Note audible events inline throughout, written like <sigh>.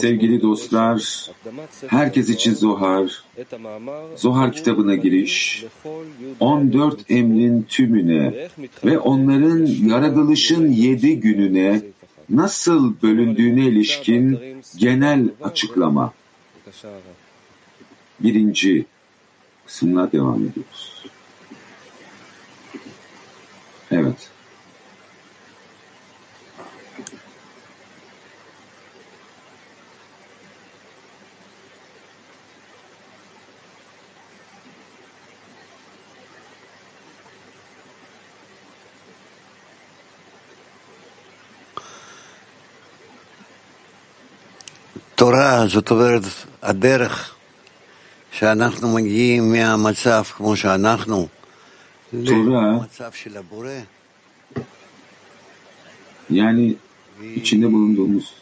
Sevgili dostlar, herkes için Zohar, Zohar kitabına giriş, 14 emrin tümüne ve onların yaratılışın 7 gününe nasıl bölündüğüne ilişkin genel açıklama. Birinci kısımla devam ediyoruz. Evet. זאת אומרת, הדרך שאנחנו מגיעים מהמצב כמו שאנחנו Tora, למצב של הבורא, yani içinde bulunduğumuz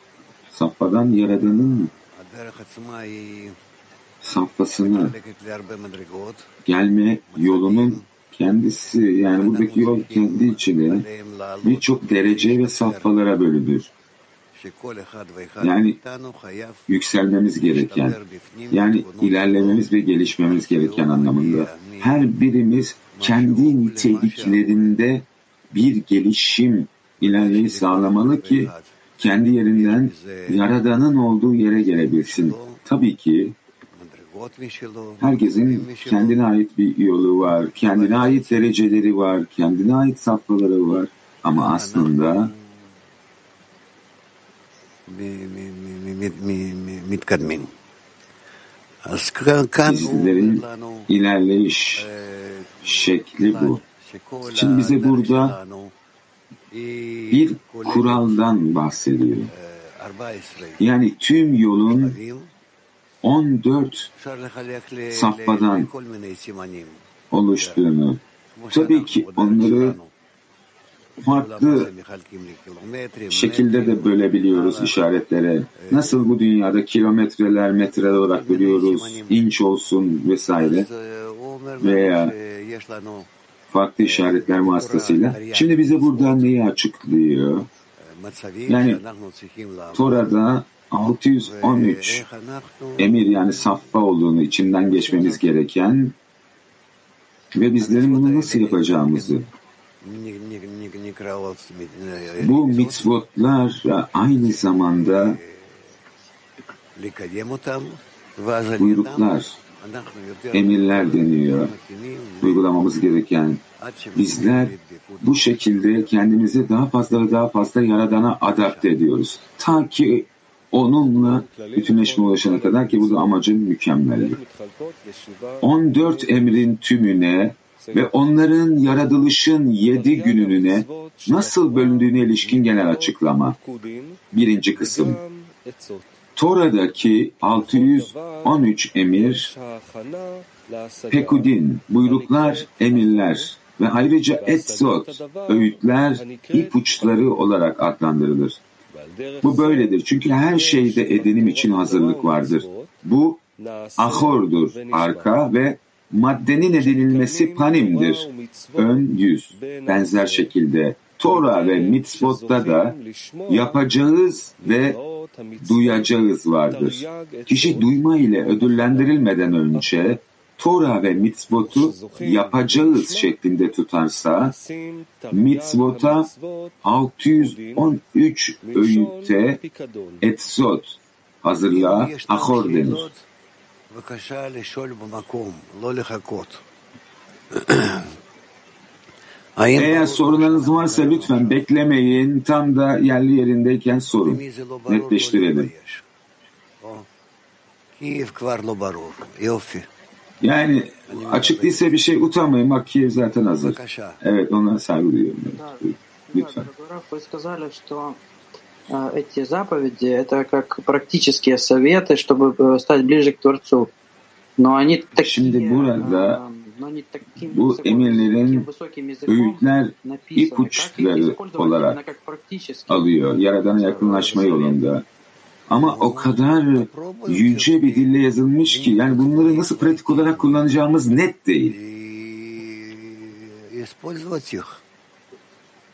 safhadan Yaradan'ın הדרך עצמה היא safhasına מחלקת להרבה מדרגות, gelme yolunun kendisi yani buradaki yol kendi içine עליהם לעלות, birçok derece ve safhalara bölünür. Yani yükselmemiz gereken, yani ilerlememiz ve gelişmemiz gereken anlamında her birimiz kendi niteliklerinde bir gelişim ilerleyi sağlamalı ki kendi yerinden Yaradan'ın olduğu yere gelebilsin. Tabii ki herkesin kendine ait bir yolu var, kendine ait dereceleri var, kendine ait safhaları var. Ama aslında Sizlerin ilerleyiş şekli bu. Şimdi bize burada bir kuraldan bahsediyor. Yani tüm yolun 14 safhadan oluştuğunu, tabii ki onları farklı şekilde de bölebiliyoruz işaretlere. Nasıl bu dünyada kilometreler metreler olarak bölüyoruz, inç olsun vesaire veya farklı işaretler vasıtasıyla. Şimdi bize buradan neyi açıklıyor? Yani Tora'da 613 emir yani saffa olduğunu içinden geçmemiz gereken ve bizlerin bunu nasıl yapacağımızı bu mitzvotlar aynı zamanda buyruklar, emirler deniyor. Uygulamamız gereken bizler bu şekilde kendimizi daha fazla ve daha fazla Yaradan'a adapte ediyoruz. Ta ki onunla bütünleşme ulaşana kadar ki bu da amacın mükemmellik. 14 emrin tümüne ve onların yaratılışın 7 gününe nasıl bölündüğüne ilişkin genel açıklama. Birinci kısım. Tora'daki 613 emir, pekudin, buyruklar, emirler ve ayrıca etzot, öğütler, ipuçları olarak adlandırılır. Bu böyledir çünkü her şeyde edinim için hazırlık vardır. Bu ahordur, arka ve maddenin edinilmesi panimdir, ön yüz. Benzer şekilde Tora ve mitzvotta da yapacağız ve duyacağız vardır. Kişi duyma ile ödüllendirilmeden önce Tora ve mitzvotu yapacağız şeklinde tutarsa mitzvota 613 öğütte etzot hazırlığa ahor denir. <clears throat> Eğer sorularınız varsa lütfen beklemeyin. Tam da yerli yerindeyken sorun. Netleştirelim. Yani açık değilse bir şey utanmayın. Bak Kiev zaten hazır. Evet onlara saygı duyuyorum. Evet. Lütfen. Эти заповеди это как практические советы, чтобы э, стать ближе к Творцу. Но они такие, а, но они таким bu emirlerin öğütler ipuçları использовать olarak alıyor. Yaradana yakınlaşma yolunda. Ama o kadar yüce bir dille yazılmış ki yani bunları nasıl pratik olarak kullanacağımız net değil.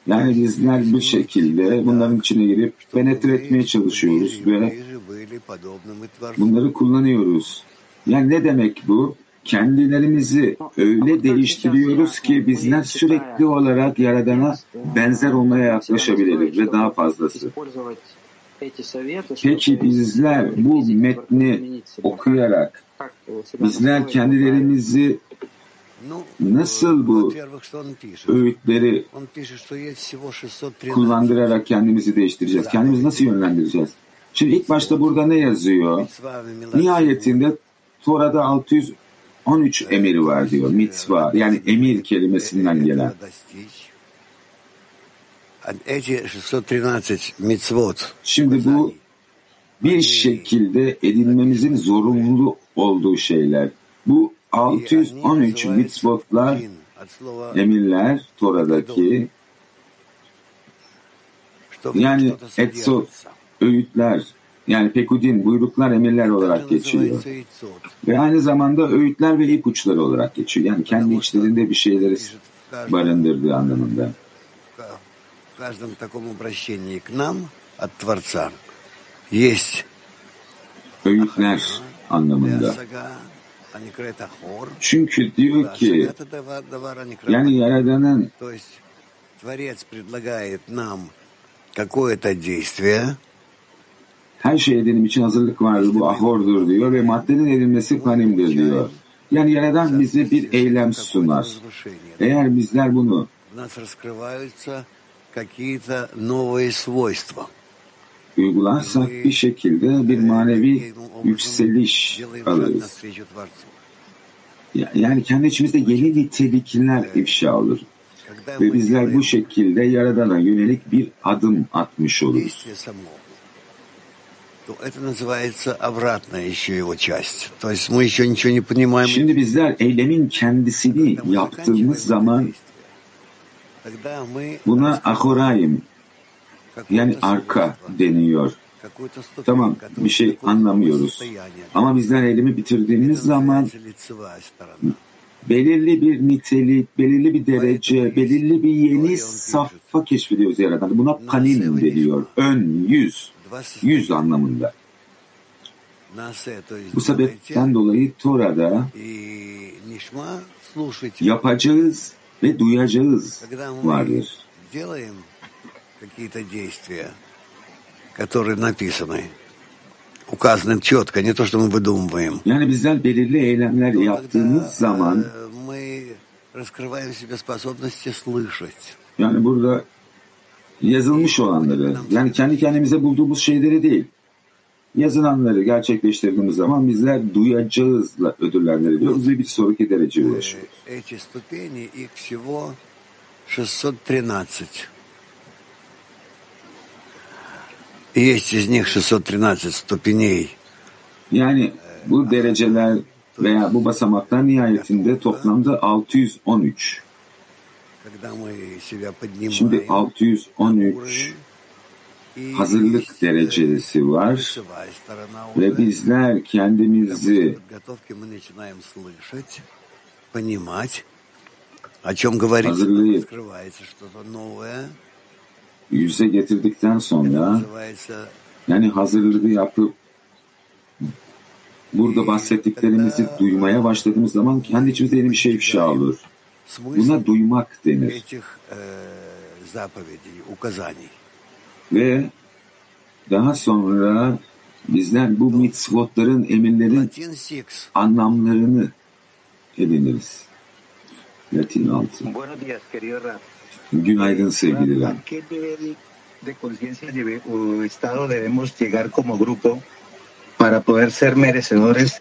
Yani bizler bir şekilde bunların içine girip penetre etmeye çalışıyoruz ve bunları kullanıyoruz. Yani ne demek bu? Kendilerimizi öyle değiştiriyoruz ki bizler sürekli olarak Yaradan'a benzer olmaya yaklaşabiliriz ve daha fazlası. Peki bizler bu metni okuyarak bizler kendilerimizi nasıl bu öğütleri kullandırarak kendimizi değiştireceğiz? Kendimizi nasıl yönlendireceğiz? Şimdi ilk başta burada ne yazıyor? Nihayetinde Tora'da 613 emiri var diyor. Mitzva yani emir kelimesinden gelen. Şimdi bu bir şekilde edinmemizin zorunlu olduğu şeyler. Bu 613 mitzvotlar, emirler Tora'daki yani etsot, öğütler, yani pekudin, buyruklar, emirler olarak geçiyor. Ve aynı zamanda öğütler ve ipuçları olarak geçiyor. Yani kendi içlerinde bir şeyleri barındırdığı anlamında. Öğütler anlamında. Çünkü diyor ki yani Yaradan'ın her şey edinim için hazırlık vardır. Bu ahordur diyor ve maddenin edilmesi panimdir diyor. Yani Yaradan bize bir eylem sunar. Eğer bizler bunu uygularsak bir şekilde bir manevi yükseliş alırız. Yani kendi içimizde yeni nitelikler ifşa olur. Ve bizler bu şekilde Yaradan'a yönelik bir adım atmış oluruz. Şimdi bizler eylemin kendisini yaptığımız zaman buna ahorayim yani arka deniyor. Tamam bir şey anlamıyoruz. Ama bizler eylemi bitirdiğimiz zaman belirli bir nitelik, belirli bir derece, belirli bir yeni safha keşfediyoruz Yaradan. Buna panin deniyor. Ön, yüz, yüz anlamında. Bu sebepten dolayı Tora'da yapacağız ve duyacağız vardır. Которые написаны, указаны четко, не то, что мы выдумываем. Yani bizler belirli eylemler yaptığımız zaman мы раскрываем в себе способности слышать. yani burada yazılmış olanları yani kendi kendimize bulduğumuz şeyleri değil yazılanları gerçekleştirdiğimiz zaman bizler duyacağızla ödüllendiriliyoruz ve bir sonraki dereceye ulaşıyoruz. Эти ступени, их всего 613. Есть из них 613 ступеней. Yani bu dereceler veya bu basamaklar nihayetinde toplamda 613. Şimdi 613 hazırlık derecesi var ve bizler kendimizi hazırlayıp yüze getirdikten sonra yani hazırlığı yapıp burada bahsettiklerimizi duymaya başladığımız zaman kendi içimizde yeni bir şey ifşa olur. Buna duymak denir. Ve daha sonra bizler bu mitzvotların, emirlerin anlamlarını ediniriz. Latin 6. Günaydın sevgili ¿A Ram. qué nivel de conciencia debe- o estado debemos llegar como grupo para poder ser merecedores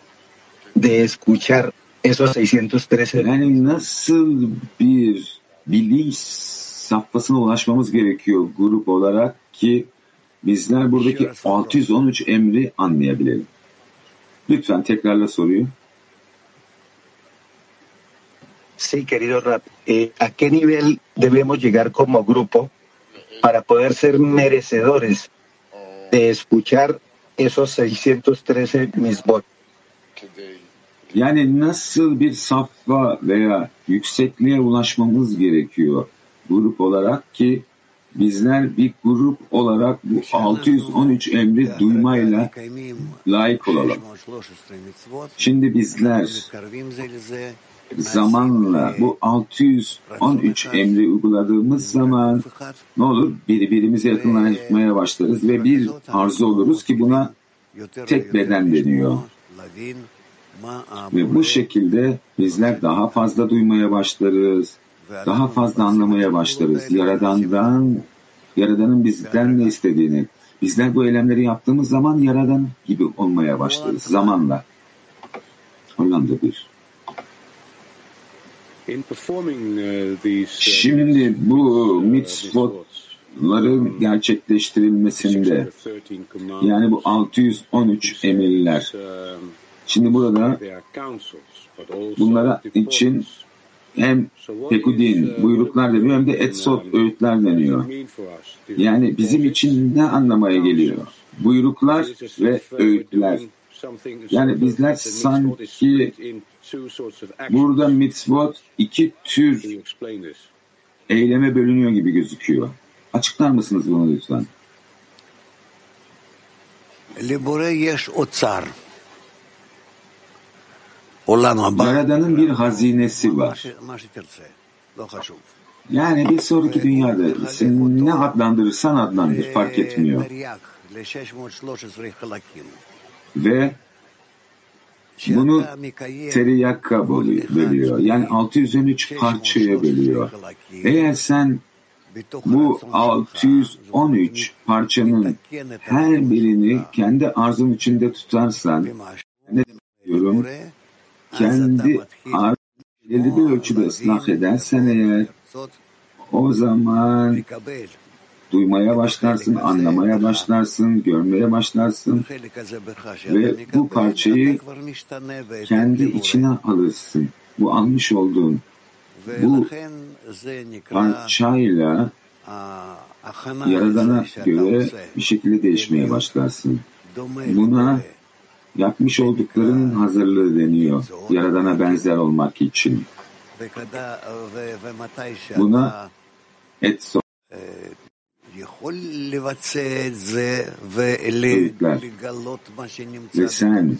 de escuchar esos 613 Yani nasıl bir bilinç safhasına ulaşmamız gerekiyor grup olarak ki bizler buradaki 613 emri anlayabilelim. Lütfen tekrarla soruyu. Sí, querido Rap, eh, ¿a qué nivel debemos llegar como grupo para poder ser merecedores de escuchar esos 613 misbot? Yani nasıl bir safha veya yüksekliğe ulaşmamız gerekiyor grup olarak ki bizler bir grup olarak bu 613 emri duymayla layık olalım. Şimdi bizler zamanla bu 613 emri uyguladığımız zaman ne olur? Birbirimize yakınlaşmaya başlarız ve bir arzu oluruz ki buna tek beden deniyor. Ve bu şekilde bizler daha fazla duymaya başlarız, daha fazla anlamaya başlarız. Yaradan'dan, Yaradan'ın bizden ne istediğini. Bizler bu eylemleri yaptığımız zaman Yaradan gibi olmaya başlarız zamanla. Hollanda bir. Şimdi bu mitzvotların gerçekleştirilmesinde yani bu 613 emirler Şimdi burada bunlara için hem pekudin buyruklar deniyor hem de etsot öğütler deniyor. Yani bizim için ne anlamaya geliyor? Buyruklar ve öğütler. Yani bizler sanki burada mitzvot iki tür eyleme bölünüyor gibi gözüküyor. Açıklar mısınız bunu lütfen? Libore yeş otsar. Yaradan'ın bir hazinesi var. Yani bir sonraki dünyada sen ne adlandırırsan adlandır fark etmiyor. Ve bunu teriyakka bölüyor. Yani 613 parçaya bölüyor. Eğer sen bu 613 parçanın her birini kendi arzun içinde tutarsan ne diyorum? kendi belirli bir ölçüde ıslah edersen eğer o zaman duymaya başlarsın, anlamaya başlarsın, görmeye başlarsın ve bu parçayı kendi içine alırsın. Bu almış olduğun bu parçayla Yaradan'a göre bir şekilde değişmeye başlarsın. Buna yapmış olduklarının hazırlığı deniyor. Yaradana benzer olmak için. Buna etso öğütler. Ve sen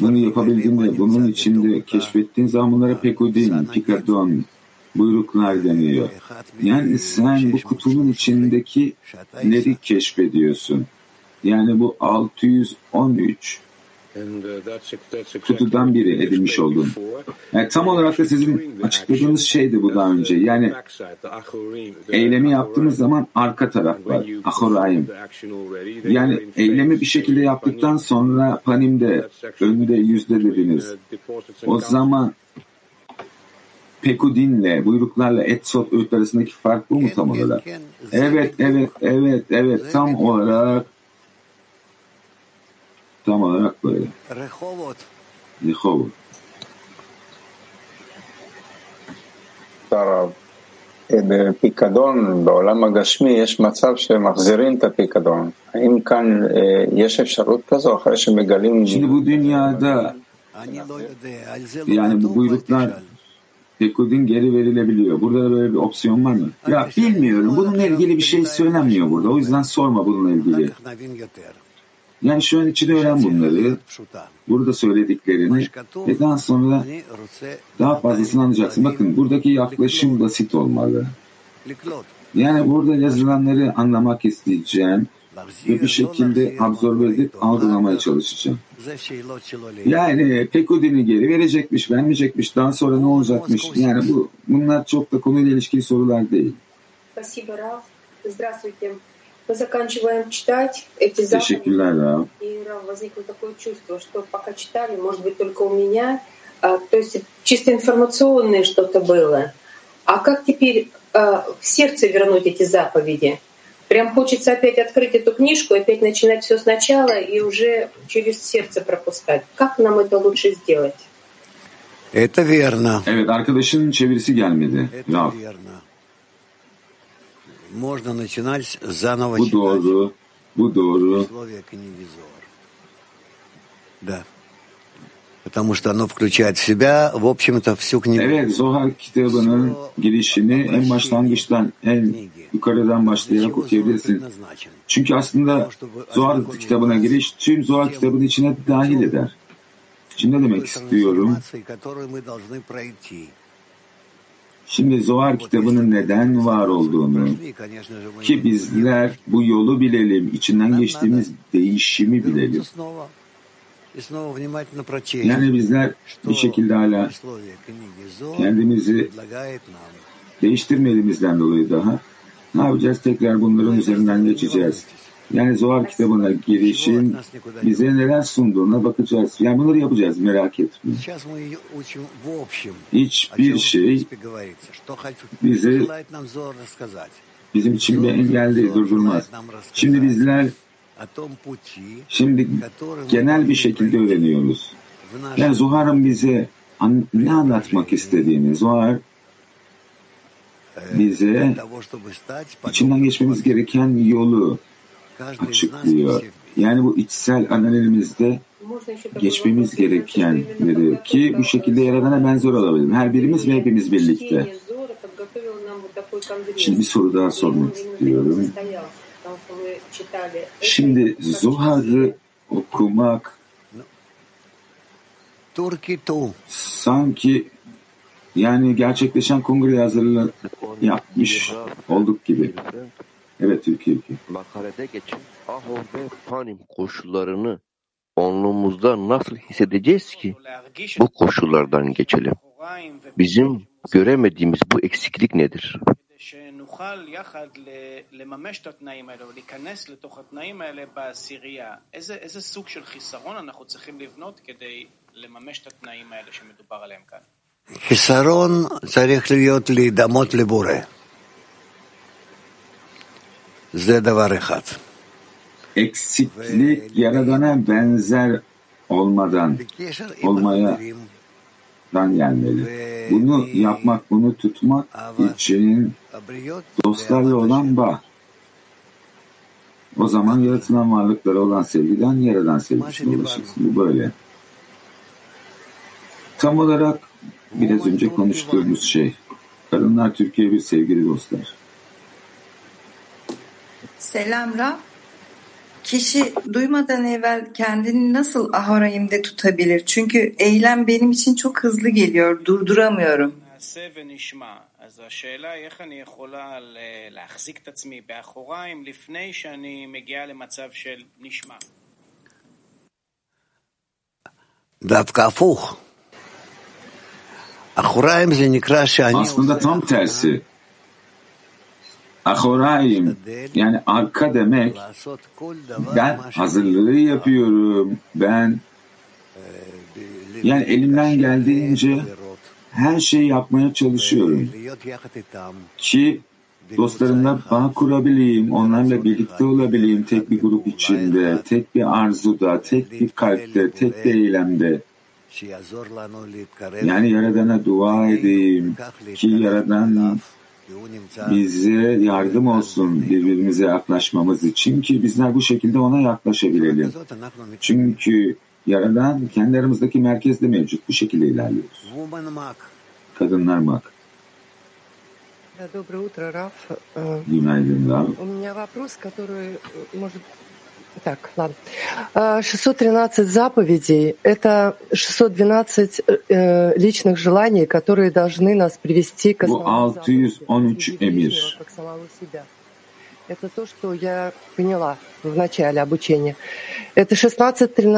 bunu yapabildiğinde bunun içinde keşfettiğin zaman bunlara pekudin, pikadon, buyruklar deniyor. Yani sen bu kutunun içindekileri keşfediyorsun. Yani bu 613 kutudan biri edinmiş oldun. Yani tam olarak da sizin açıkladığınız şeydi bu daha önce. Yani eylemi yaptığımız zaman arka taraf var. Ahorayim. Yani eylemi bir şekilde yaptıktan sonra panimde, önde, yüzde dediniz. O zaman Pekudinle, buyruklarla etsot öğüt arasındaki fark bu mu tam olarak? Evet, evet, evet, evet. Tam olarak tam olarak böyle. Rehovot. הרב, בפיקדון בעולם הגשמי יש מצב שמחזירים את הפיקדון. האם כאן יש אפשרות כזו אחרי שמגלים... Şimdi bu dünyada yani bu buyruklar Pekudin geri verilebiliyor. Burada da böyle bir opsiyon var mı? Ya bilmiyorum. Bununla ilgili bir şey söylenmiyor burada. O yüzden sorma bununla ilgili. Yani şu an için öğren bunları. Burada söylediklerini ve daha sonra daha fazlasını anlayacaksın. Bakın buradaki yaklaşım basit olmalı. Yani burada yazılanları anlamak isteyeceğim ve bir şekilde absorbe edip algılamaya çalışacağım. Yani Pekudin'i geri verecekmiş, vermeyecekmiş, daha sonra ne olacakmış? Yani bu bunlar çok da konuyla ilişkili sorular değil. Мы заканчиваем читать эти Rab. и возникло такое чувство, что пока читали, может быть, только у меня, а, то есть чисто информационное что-то было. А как теперь а, в сердце вернуть эти заповеди? Прям хочется опять открыть эту книжку, опять начинать все сначала и уже через сердце пропускать. Как нам это лучше сделать? Это верно. Evet arkadaşının çevirisi gelmedi. Rab. Можно начинать заново Bu doğru. Bu doğru. Да. Потому что оно включает в себя, в общем-то, всю книгу. Evet, Zohar kitabının girişini en başlangıçtan, en yukarıdan başlayarak okuyabilirsin. Çünkü aslında Zohar kitabına giriş tüm Zohar kitabının içine dahil eder. Şimdi ne demek istiyorum? Şimdi Zohar kitabının neden var olduğunu ki bizler bu yolu bilelim, içinden geçtiğimiz değişimi bilelim. Yani bizler bir şekilde hala kendimizi değiştirmediğimizden dolayı daha ne yapacağız? Tekrar bunların üzerinden geçeceğiz. Yani Zohar kitabına girişin bize neler sunduğuna bakacağız. Yani bunları yapacağız merak etmeyin. Hiçbir şey bize bizim bir engel değil, durdurmaz. Şimdi bizler şimdi genel bir şekilde öğreniyoruz. Yani Zohar'ın bize ne anlatmak istediğini, Zohar bize içinden geçmemiz gereken yolu açıklıyor. Yani bu içsel analizimizde geçmemiz gerekenleri ki bu şekilde Yaradan'a benzer olabilirim. Her birimiz ve hepimiz birlikte. Şimdi bir soru daha sormak istiyorum. Şimdi Zohar'ı okumak sanki yani gerçekleşen kongre hazırlığı yapmış olduk gibi. Evet Türkiye. Makalede geçen Ahor ve Panim koşullarını onluğumuzda nasıl hissedeceğiz ki bu koşullardan geçelim? Bizim göremediğimiz bu eksiklik nedir? שנוכל יחד לממש את התנאים האלה ולהיכנס לתוך התנאים האלה בעשירייה, איזה, איזה סוג של חיסרון אנחנו צריכים לבנות כדי לממש את התנאים האלה שמדובר עליהם כאן? חיסרון צריך להיות להידמות לבורא. Eksiklik yaradana benzer olmadan olmaya dan gelmeli. Bunu yapmak, bunu tutmak için dostlarla olan bağ. O zaman yaratılan varlıklara olan sevgiden yaradan sevgisine ulaşırsın. Bu böyle. Tam olarak biraz önce konuştuğumuz şey. Kadınlar Türkiye bir sevgili dostlar. Selam Rab. Kişi duymadan evvel kendini nasıl ahorayimde tutabilir? Çünkü eylem benim için çok hızlı geliyor. Durduramıyorum. אז השאלה היא איך אני יכולה להחזיק את עצמי באחוריים לפני שאני מגיעה למצב של נשמע. דווקא הפוך. אחוריים זה נקרא שאני... Aslında tam tersi. Ahorayim yani arka demek ben hazırlığı yapıyorum. Ben yani elimden geldiğince her şeyi yapmaya çalışıyorum ki dostlarımla bağ kurabileyim, onlarla birlikte olabileyim tek bir grup içinde, tek bir arzuda, tek bir kalpte, tek bir eylemde. Yani Yaradan'a dua edeyim ki Yaradan bize yardım olsun birbirimize yaklaşmamız için ki bizler bu şekilde ona yaklaşabilelim. Çünkü Yaradan kendi aramızdaki merkezde mevcut. Bu şekilde ilerliyoruz. Kadınlar mak. Günaydın Rav. Так, ладно. 613 заповедей — это 612 э, личных желаний, которые должны нас привести к Bu 613 emir. как самого себя.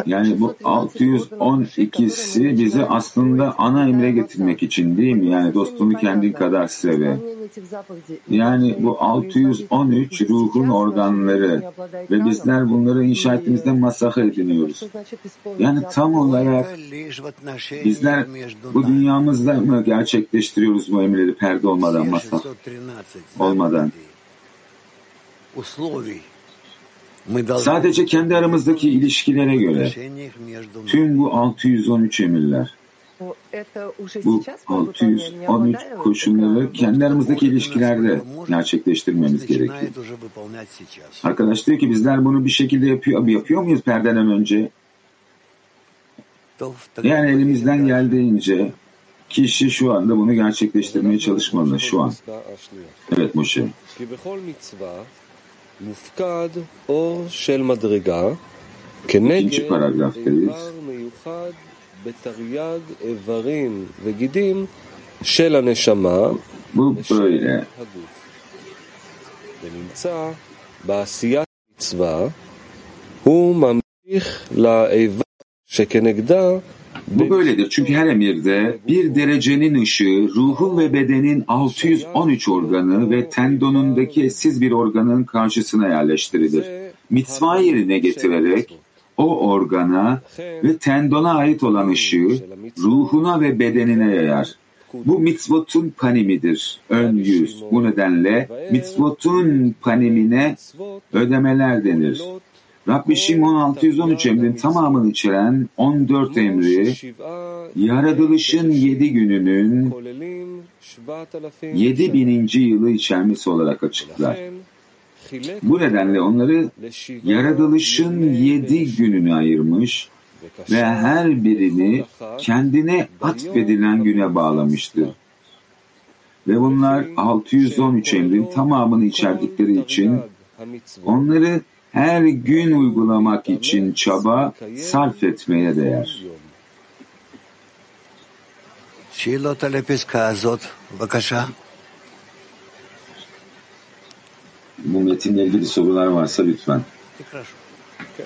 Yani bu 612'si bizi aslında ana emre getirmek için değil mi? Yani dostunu kendin kadar seve. Yani bu 613 ruhun organları ve bizler bunları inşa ettiğimizde masah ediniyoruz. Yani tam olarak bizler bu dünyamızda mı gerçekleştiriyoruz bu emirleri perde olmadan, masah olmadan? Sadece kendi aramızdaki ilişkilere göre tüm bu 613 emirler, bu 613 koşulları kendi aramızdaki ilişkilerde gerçekleştirmemiz gerekiyor. Arkadaş diyor ki bizler bunu bir şekilde yapıyor, yapıyor muyuz perdeden önce? Yani elimizden geldiğince kişi şu anda bunu gerçekleştirmeye çalışmalı şu an. Evet Moshe. מופקד אור של מדרגה כנגד. איבר מיוחד בתרי"ג איברים וגידים של הנשמה böyle. הגוף. ונמצא בעשיית מצווה הוא ממשיך לאיבר שכנגדה Bu böyledir çünkü her emirde bir derecenin ışığı ruhun ve bedenin 613 organı ve tendonundaki eşsiz bir organın karşısına yerleştirilir. Mitzvah yerine getirerek o organa ve tendona ait olan ışığı ruhuna ve bedenine yayar. Bu mitzvotun panimidir, ön yüz. Bu nedenle mitzvotun panimine ödemeler denir. Rabbi Şimon 613 emrin tamamını içeren 14 emri, yaratılışın 7 gününün 7000. yılı içermesi olarak açıklar. Bu nedenle onları yaratılışın 7 gününü ayırmış ve her birini kendine atfedilen güne bağlamıştır. Ve bunlar 613 emrin tamamını içerdikleri için onları her gün uygulamak için çaba sarf etmeye değer. שאלות על הפסקה הזאת, בבקשה. Bu metinle ilgili sorular varsa lütfen.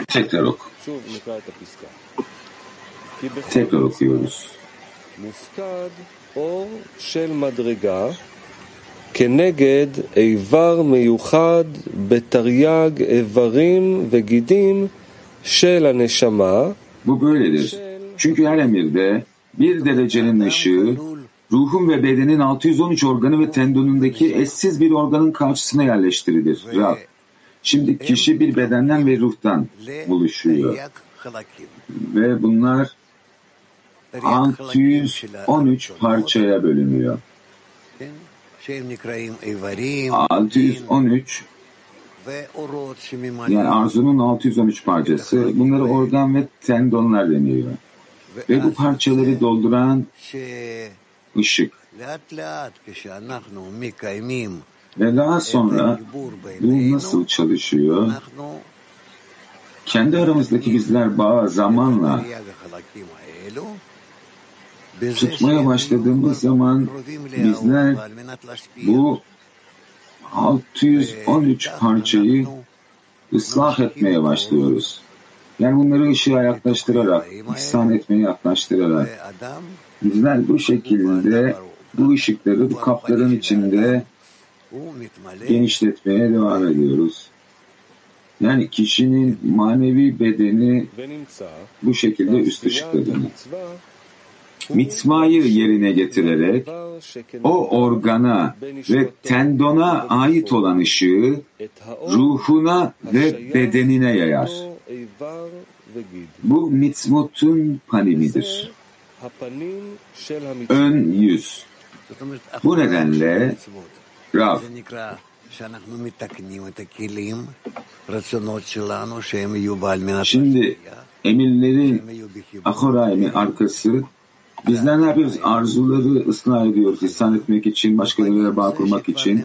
Tekrar oku. שוב נקרא את הפסקה. כי בכל Tekrar okuyoruz. מופקד אור של מדרגה כנגד איבר מיוחד בתרי"ג איברים וגידים של הנשמה Bu böyledir. Çünkü her emirde bir derecenin ışığı ruhun ve bedenin 613 organı ve tendonundaki eşsiz bir organın karşısına yerleştirilir. Rab. Şimdi kişi bir bedenden ve ruhtan buluşuyor. תרי"ג חלקים. Ve bunlar 613 parçaya bölünüyor. 613 yani arzunun 613 parçası. Bunları organ ve tendonlar deniyor. Ve bu parçaları dolduran ışık. Ve daha sonra bu nasıl çalışıyor? Kendi aramızdaki bizler bağ zamanla tutmaya başladığımız zaman bizler bu 613 parçayı ıslah etmeye başlıyoruz. Yani bunları ışığa yaklaştırarak, ihsan etmeye yaklaştırarak. Bizler bu şekilde bu ışıkları bu kapların içinde genişletmeye devam ediyoruz. Yani kişinin manevi bedeni bu şekilde üst ışıkladığını mitmayı yerine getirerek o organa ve tendona ait olan ışığı ruhuna ve bedenine yayar. Bu mitmutun panimidir. Ön yüz. Bu nedenle Rav, Şimdi emirlerin ahoraymi arkası Bizler ne yapıyoruz? Arzuları ısrar ediyoruz. İslam etmek için, başkalarıyla bağ kurmak için.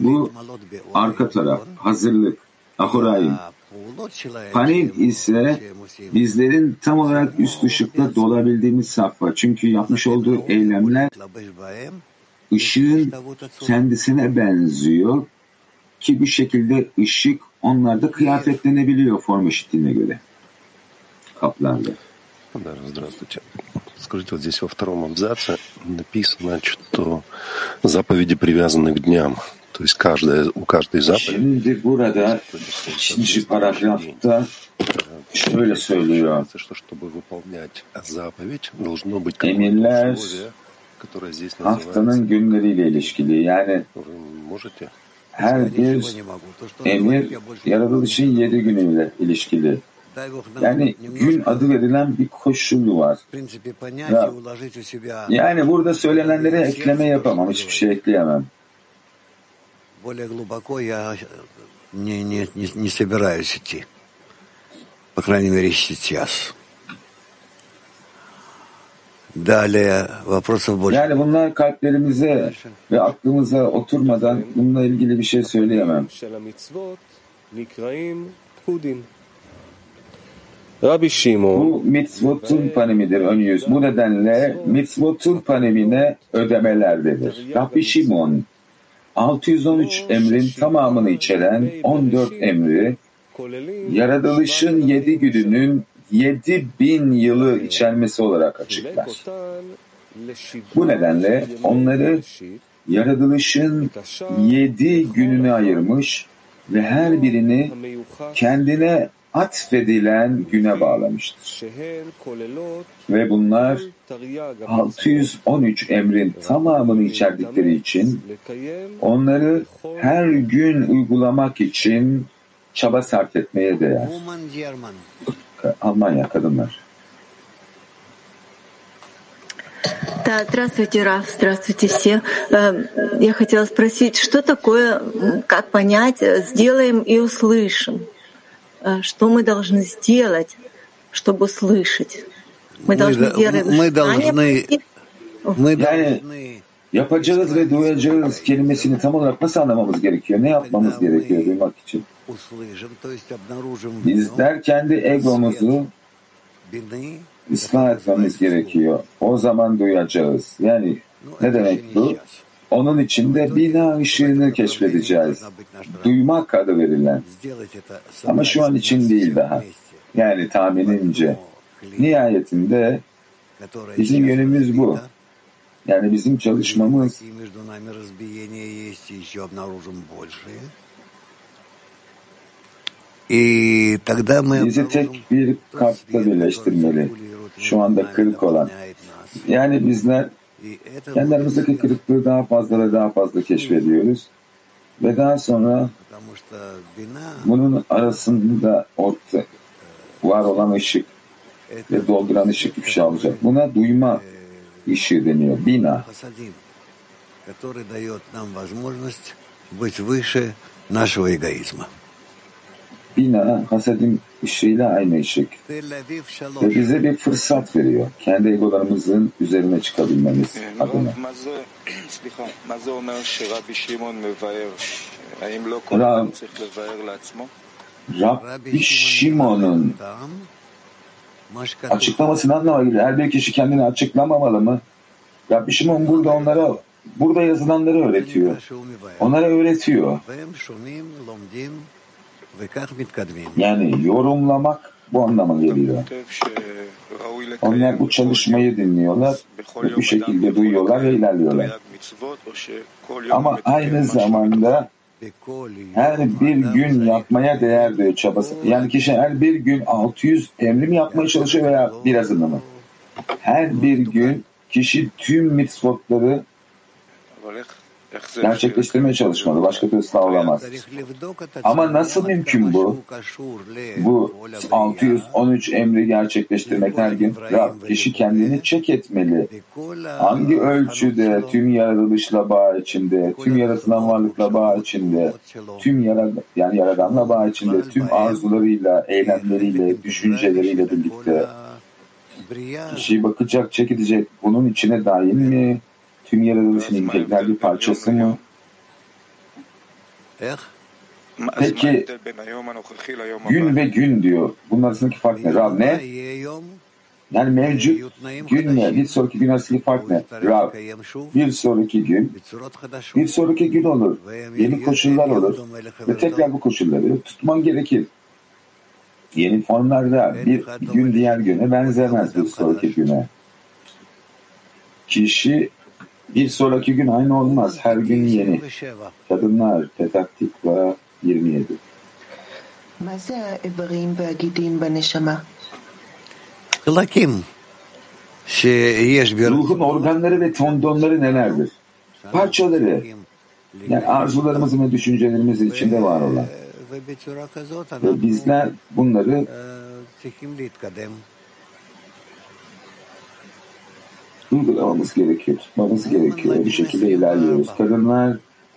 Bu arka taraf, hazırlık, ahurayim. Panin ise bizlerin tam olarak üst ışıkta dolabildiğimiz safha. Çünkü yapmış olduğu eylemler ışığın kendisine benziyor ki bu şekilde ışık onlarda kıyafetlenebiliyor forma şekline göre kaplarda. Здравствуйте. Скажите, вот здесь во втором абзаце написано, что заповеди привязаны к дням. То есть каждая, у каждой заповеди şöyle söylüyor. Что чтобы выполнять заповедь, должно быть какое-то условие, которое здесь называется. günleriyle ilişkili. Yani Вы можете? her bir emir yaratılışın yedi günüyle ilişkili. Дай Бог нам Yani gün немножко, adı verilen bir koşulu var. в принципе, понять Да. и уложить у себя Yani burada söylenenlere ekleme yapamam. Hiçbir şey ekleyemem. более глубоко я не, не, не, не собираюсь идти. По крайней мере, сейчас. Yani bunlar kalplerimize ve aklımıza oturmadan bununla ilgili bir şey söyleyemem. Bu mitzvotun panemidir ön yüz. Bu nedenle mitzvotun panemine ödemelerdedir. Rabbi Şimon 613 emrin tamamını içeren 14 emri yaratılışın 7 gününün 7 bin yılı içermesi olarak açıklar. Bu nedenle onları yaratılışın 7 gününe ayırmış ve her birini kendine atfedilen güne bağlamıştır. Ve bunlar 613 emrin tamamını içerdikleri için onları her gün uygulamak için çaba sarf etmeye değer. Almanya kadınlar. Да, здравствуйте, Раф, здравствуйте все. Я хотела спросить, что такое, как понять, сделаем и услышим? Что мы должны сделать, чтобы услышать? Мы должны делать мы должны, мы yapacağız ve duyacağız kelimesini tam olarak nasıl anlamamız gerekiyor? Ne yapmamız gerekiyor duymak için? Bizler kendi egomuzu ıslah etmemiz gerekiyor. O zaman duyacağız. Yani ne demek bu? Onun içinde bina ışığını keşfedeceğiz. Duymak adı verilen. Ama şu an için değil daha. Yani tahminimce. Nihayetinde bizim yönümüz bu. Yani bizim çalışmamız bizi tek bir kartla birleştirmeli. Şu anda kırık olan. Yani bizler kendi aramızdaki kırıklığı daha fazla ve daha fazla keşfediyoruz. Ve daha sonra bunun arasında orta var olan ışık ve dolduran ışık ifşa olacak. Buna duyma ışığı deniyor. Bina. Bina hasedim ışığıyla aynı ışık. Ve bize bir fırsat veriyor. Kendi egolarımızın üzerine çıkabilmemiz adına. Rab, Rabbi Şimon'un açıklaması ne anlama geliyor? Her bir kişi kendini açıklamamalı mı? Rabbi Şimon burada onlara burada yazılanları öğretiyor. Onlara öğretiyor. Yani yorumlamak bu anlama geliyor. Onlar bu çalışmayı dinliyorlar bu şekilde duyuyorlar ve ilerliyorlar. Ama aynı zamanda her bir gün yapmaya değer diyor çabası. Yani kişi her bir gün 600 emrim yapmaya çalışıyor veya birazını mı? Her bir gün kişi tüm mitzvotları gerçekleştirmeye çalışmalı. Başka türlü ıslah olamaz. Ama nasıl mümkün bu? Bu 613 emri gerçekleştirmek her gün. Rab, kişi kendini çek etmeli. Hangi ölçüde tüm yaratılışla bağ içinde, tüm yaratılan varlıkla bağ içinde, tüm yarad yani yaradanla bağ içinde, tüm arzularıyla, eylemleriyle, düşünceleriyle birlikte kişi bakacak, çek edecek. Bunun içine dahil mi? Tüm yaratılışın integral bir parçası mı? Peki gün ve gün diyor. Bunun arasındaki fark ne? Rab ne? Yani mevcut günle bir sonraki gün arasındaki fark ne? Rab bir sonraki gün bir sonraki gün olur. Yeni koşullar olur. Ve tekrar bu koşulları tutman gerekir. Yeni formlarda bir gün diğer güne benzemez bir sonraki güne. Kişi bir sonraki gün aynı olmaz. Her gün yeni. Kadınlar Petaktikva 27. Ruhun organları ve tondonları nelerdir? Parçaları. Yani arzularımızın ve düşüncelerimizin içinde var olan. Ve bizler bunları uygulamamız gerekiyor, tutmamız gerekiyor. Bir şekilde ilerliyoruz. Kadınlar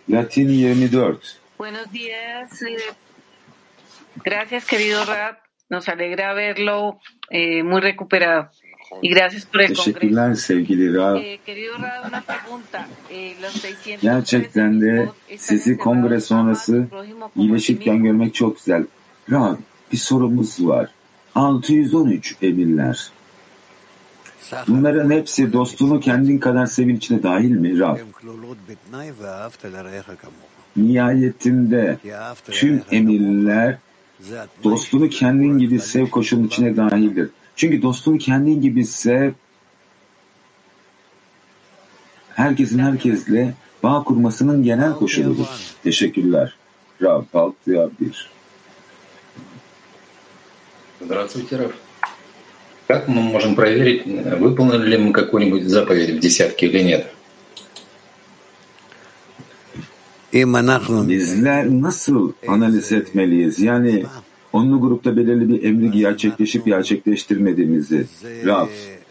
Latin 24. Buenos días. Gracias, querido Rap. Nos alegra verlo eh, muy recuperado. Y gracias por el congreso. Teşekkürler sevgili Rav. Eh, querido Rav, una pregunta. Eh, los 600 Gerçekten de sizi kongre sonrası iyileşirken görmek çok güzel. Rav bir sorumuz var. 613 emirler. Bunların hepsi dostunu kendin kadar sevin içine dahil mi Rab? Nihayetinde tüm emirler dostunu kendin gibi sev koşulun içine dahildir. Çünkü dostunu kendin gibi sev herkesin herkesle bağ kurmasının genel koşuludur. Teşekkürler. Rab, Baltıya bir. Здравствуйте, Раф. Как мы можем проверить, выполнили ли мы какую-нибудь заповедь в десятке или нет? Bizler nasıl analiz etmeliyiz? Yani onlu grupta belirli bir emri gerçekleşip gerçekleştirmediğimizi. Rab,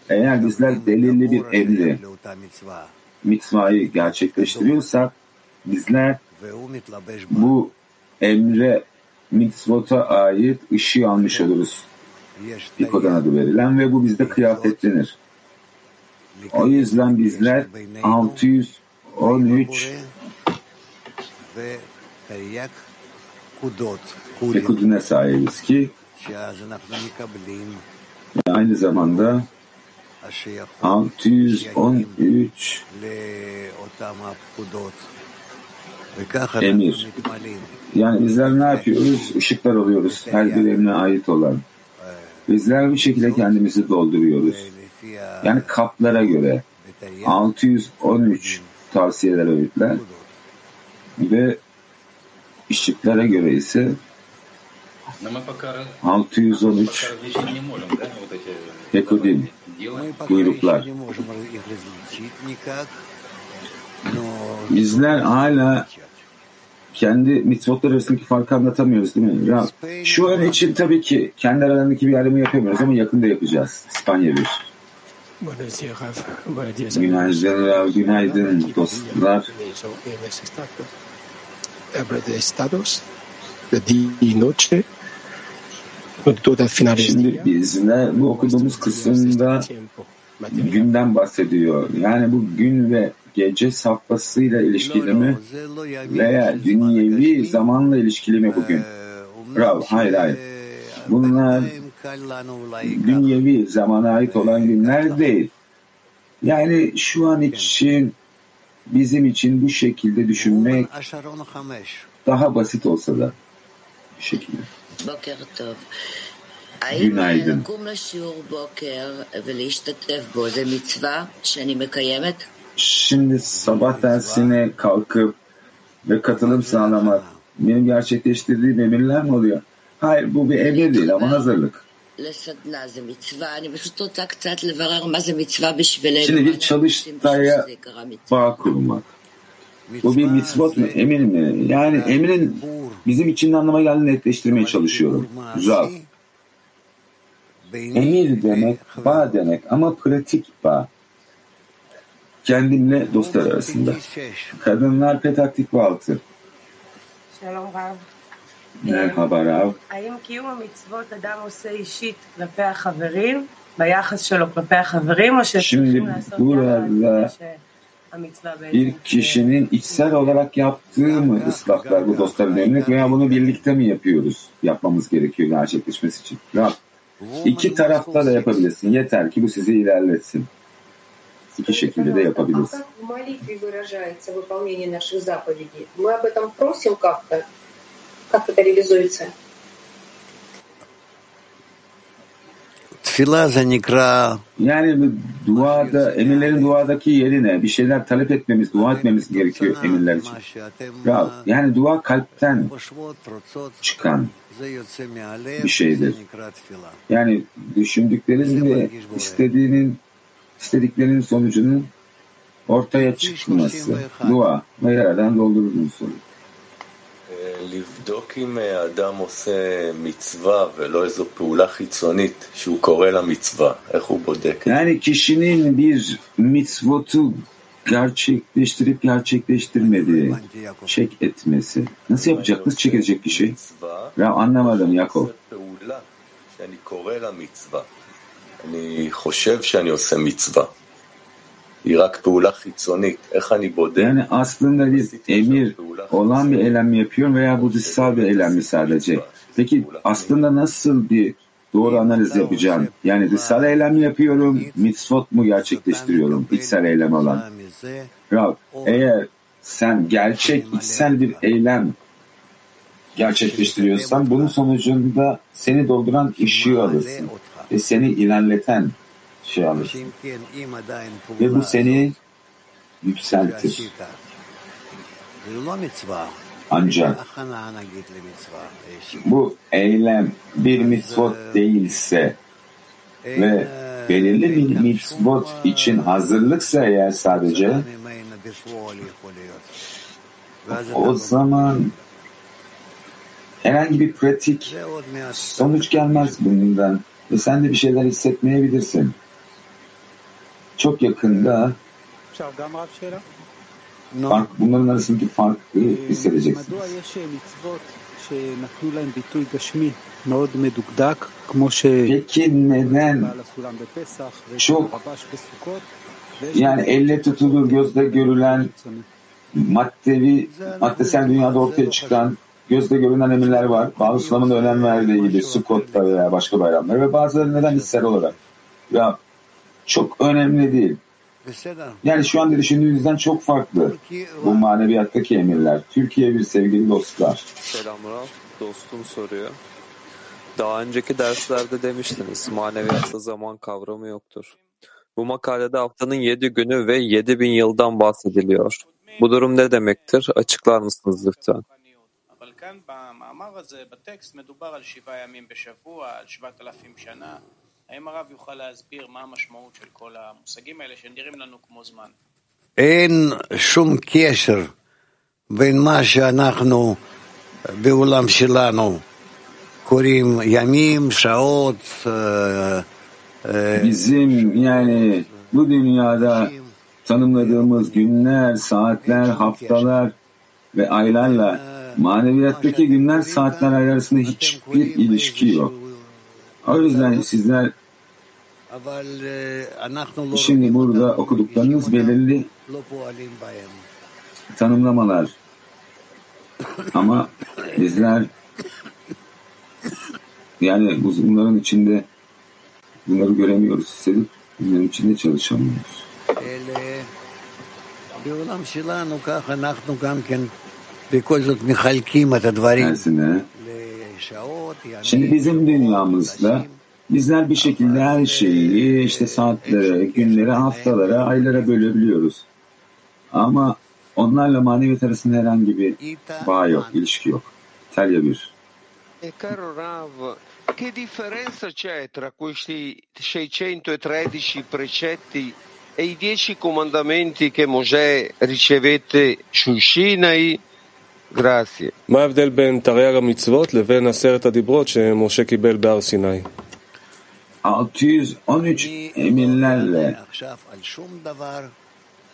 eğer bizler belirli bir emri, mitzvayı gerçekleştiriyorsak bizler bu emre mitzvota ait ışığı almış oluruz. İkodan adı verilen ve bu bizde kıyafetlenir. O yüzden bizler 613 Pekudine sahibiz ki aynı zamanda 613 emir. Yani bizler ne yapıyoruz? Işıklar oluyoruz. Her bir ait olan. Bizler bir şekilde kendimizi dolduruyoruz. Yani kaplara göre 613 tavsiyeler, öğütler ve ışıklara göre ise 613 Pekudim buyruklar. Bizler hala kendi mitzvotlar arasındaki farkı anlatamıyoruz değil mi? Ya, şu an için tabii ki kendi aralarındaki bir ayrımı yapamıyoruz ama yakında yapacağız. İspanya bir. Günaydın Rav, günaydın dostlar. Şimdi bizler bu okuduğumuz kısımda günden bahsediyor. Yani bu gün ve gece safhasıyla ilişkili mi veya dünyevi zamanla ilişkili mi bugün? Bravo, hayır hayır. Bunlar dünyevi zamana ait olan günler değil. Yani şu an için bizim için bu şekilde düşünmek daha basit olsa da bir şekilde. Günaydın. Şimdi sabah dersine kalkıp ve katılım sağlamak benim gerçekleştirdiğim emirler mi oluyor? Hayır bu bir emir değil ama hazırlık. Şimdi bir çalıştaya bağ kurmak. Bu bir mitzvot mu? Emir mi? Yani emrin bizim için anlama geldiğini netleştirmeye çalışıyorum. Rav. Emir demek, bağ demek ama pratik bağ Kendimle dostlar arasında. Kadınlar Petaktik altı. שלום רב. Merhaba Rav. האם קיום המצוות אדם עושה אישית כלפי החברים, ביחס שלו כלפי החברים, או שצריכים לעשות burada המצווה bir בעצם? kişinin içsel olarak yaptığı mı ıslahlar bu dostların önüne veya bunu birlikte mi yapıyoruz? Yapmamız gerekiyor gerçekleşmesi için. Rab, iki tarafta da yapabilirsin. Yeter ki bu sizi ilerletsin. iki şekilde de yapabiliriz. Yani duada, emirlerin duadaki yerine bir şeyler talep etmemiz, dua etmemiz gerekiyor emirler için. Yani dua kalpten çıkan bir şeydir. Yani düşündükleriniz ve istediğinin istediklerinin sonucunun ortaya çıkması. Dua ve yaradan doldurduğunu soruyor. לבדוק אם האדם עושה מצווה ולא איזו פעולה חיצונית שהוא קורא לה מצווה, איך הוא בודק? Yani kişinin bir mitzvotu gerçekleştirip gerçekleştirmediği çek etmesi. Nasıl yapacak? Nasıl çek edecek kişi? Ya anlamadım Yakov. פעולה אני חושב שאני עושה מצווה. היא רק פעולה חיצונית. איך אני בודק? Yani aslında bir emir olan bir eylem mi yapıyorum veya bu dışsal bir eylem mi sadece? Peki aslında nasıl bir doğru analiz yapacağım? Yani dışsal eylem mi yapıyorum, mitzvot mu gerçekleştiriyorum, içsel eylem olan? Rab, eğer sen gerçek içsel bir eylem gerçekleştiriyorsan bunun sonucunda seni dolduran ışığı alırsın ve seni ilerleten şey alırsın. Ve bu seni yükseltir. Ancak bu eylem bir mitzvot değilse ve belirli bir mitzvot için hazırlıksa eğer sadece o zaman herhangi bir pratik sonuç gelmez bundan ve sen de bir şeyler hissetmeyebilirsin. Çok yakında fark, bunların arasındaki farkı hissedeceksiniz. Peki neden çok yani elle tutulur, gözle görülen maddevi, maddesel dünyada ortaya çıkan gözle görünen emirler var. Bazı İslam'ın önem verdiği gibi Sukkot'ta veya başka bayramlar ve bazıları neden hissel olarak. Ya çok önemli değil. Yani şu anda düşündüğünüzden çok farklı bu maneviyattaki emirler. Türkiye bir sevgili dostlar. Selam Rav. Dostum soruyor. Daha önceki derslerde demiştiniz maneviyatta zaman kavramı yoktur. Bu makalede haftanın yedi günü ve yedi bin yıldan bahsediliyor. Bu durum ne demektir? Açıklar mısınız lütfen? אבל כאן במאמר הזה, בטקסט, מדובר על שבעה ימים בשבוע, על שבעת אלפים שנה. האם הרב יוכל להסביר מה המשמעות של כל המושגים האלה שנראים לנו כמו זמן? אין שום קשר בין מה שאנחנו בעולם שלנו קוראים ימים, שעות, Bizim yani bu dünyada tanımladığımız günler, saatler, haftalar ve aylarla maneviyattaki günler, saatler, arasında hiçbir ilişki yok. O yüzden sizler şimdi burada okuduklarınız belirli tanımlamalar. Ama bizler yani bunların içinde bunları göremiyoruz, hissedip bunların içinde çalışamıyoruz tersine şimdi bizim dünyamızda bizler bir şekilde her şeyi işte saatlere, günlere, haftalara, aylara bölebiliyoruz. Ama onlarla maneviyat arasında herhangi bir bağ yok, ilişki yok. İtalya bir. E, che differenza c'è tra questi 613 precetti e i 10 comandamenti che Mosè ricevette su Sinai? Grazie. מה ההבדל בין תרי"ג המצוות לבין עשרת הדיברות שמשה קיבל בהר סיני? 613 emirlerle עכשיו על שום דבר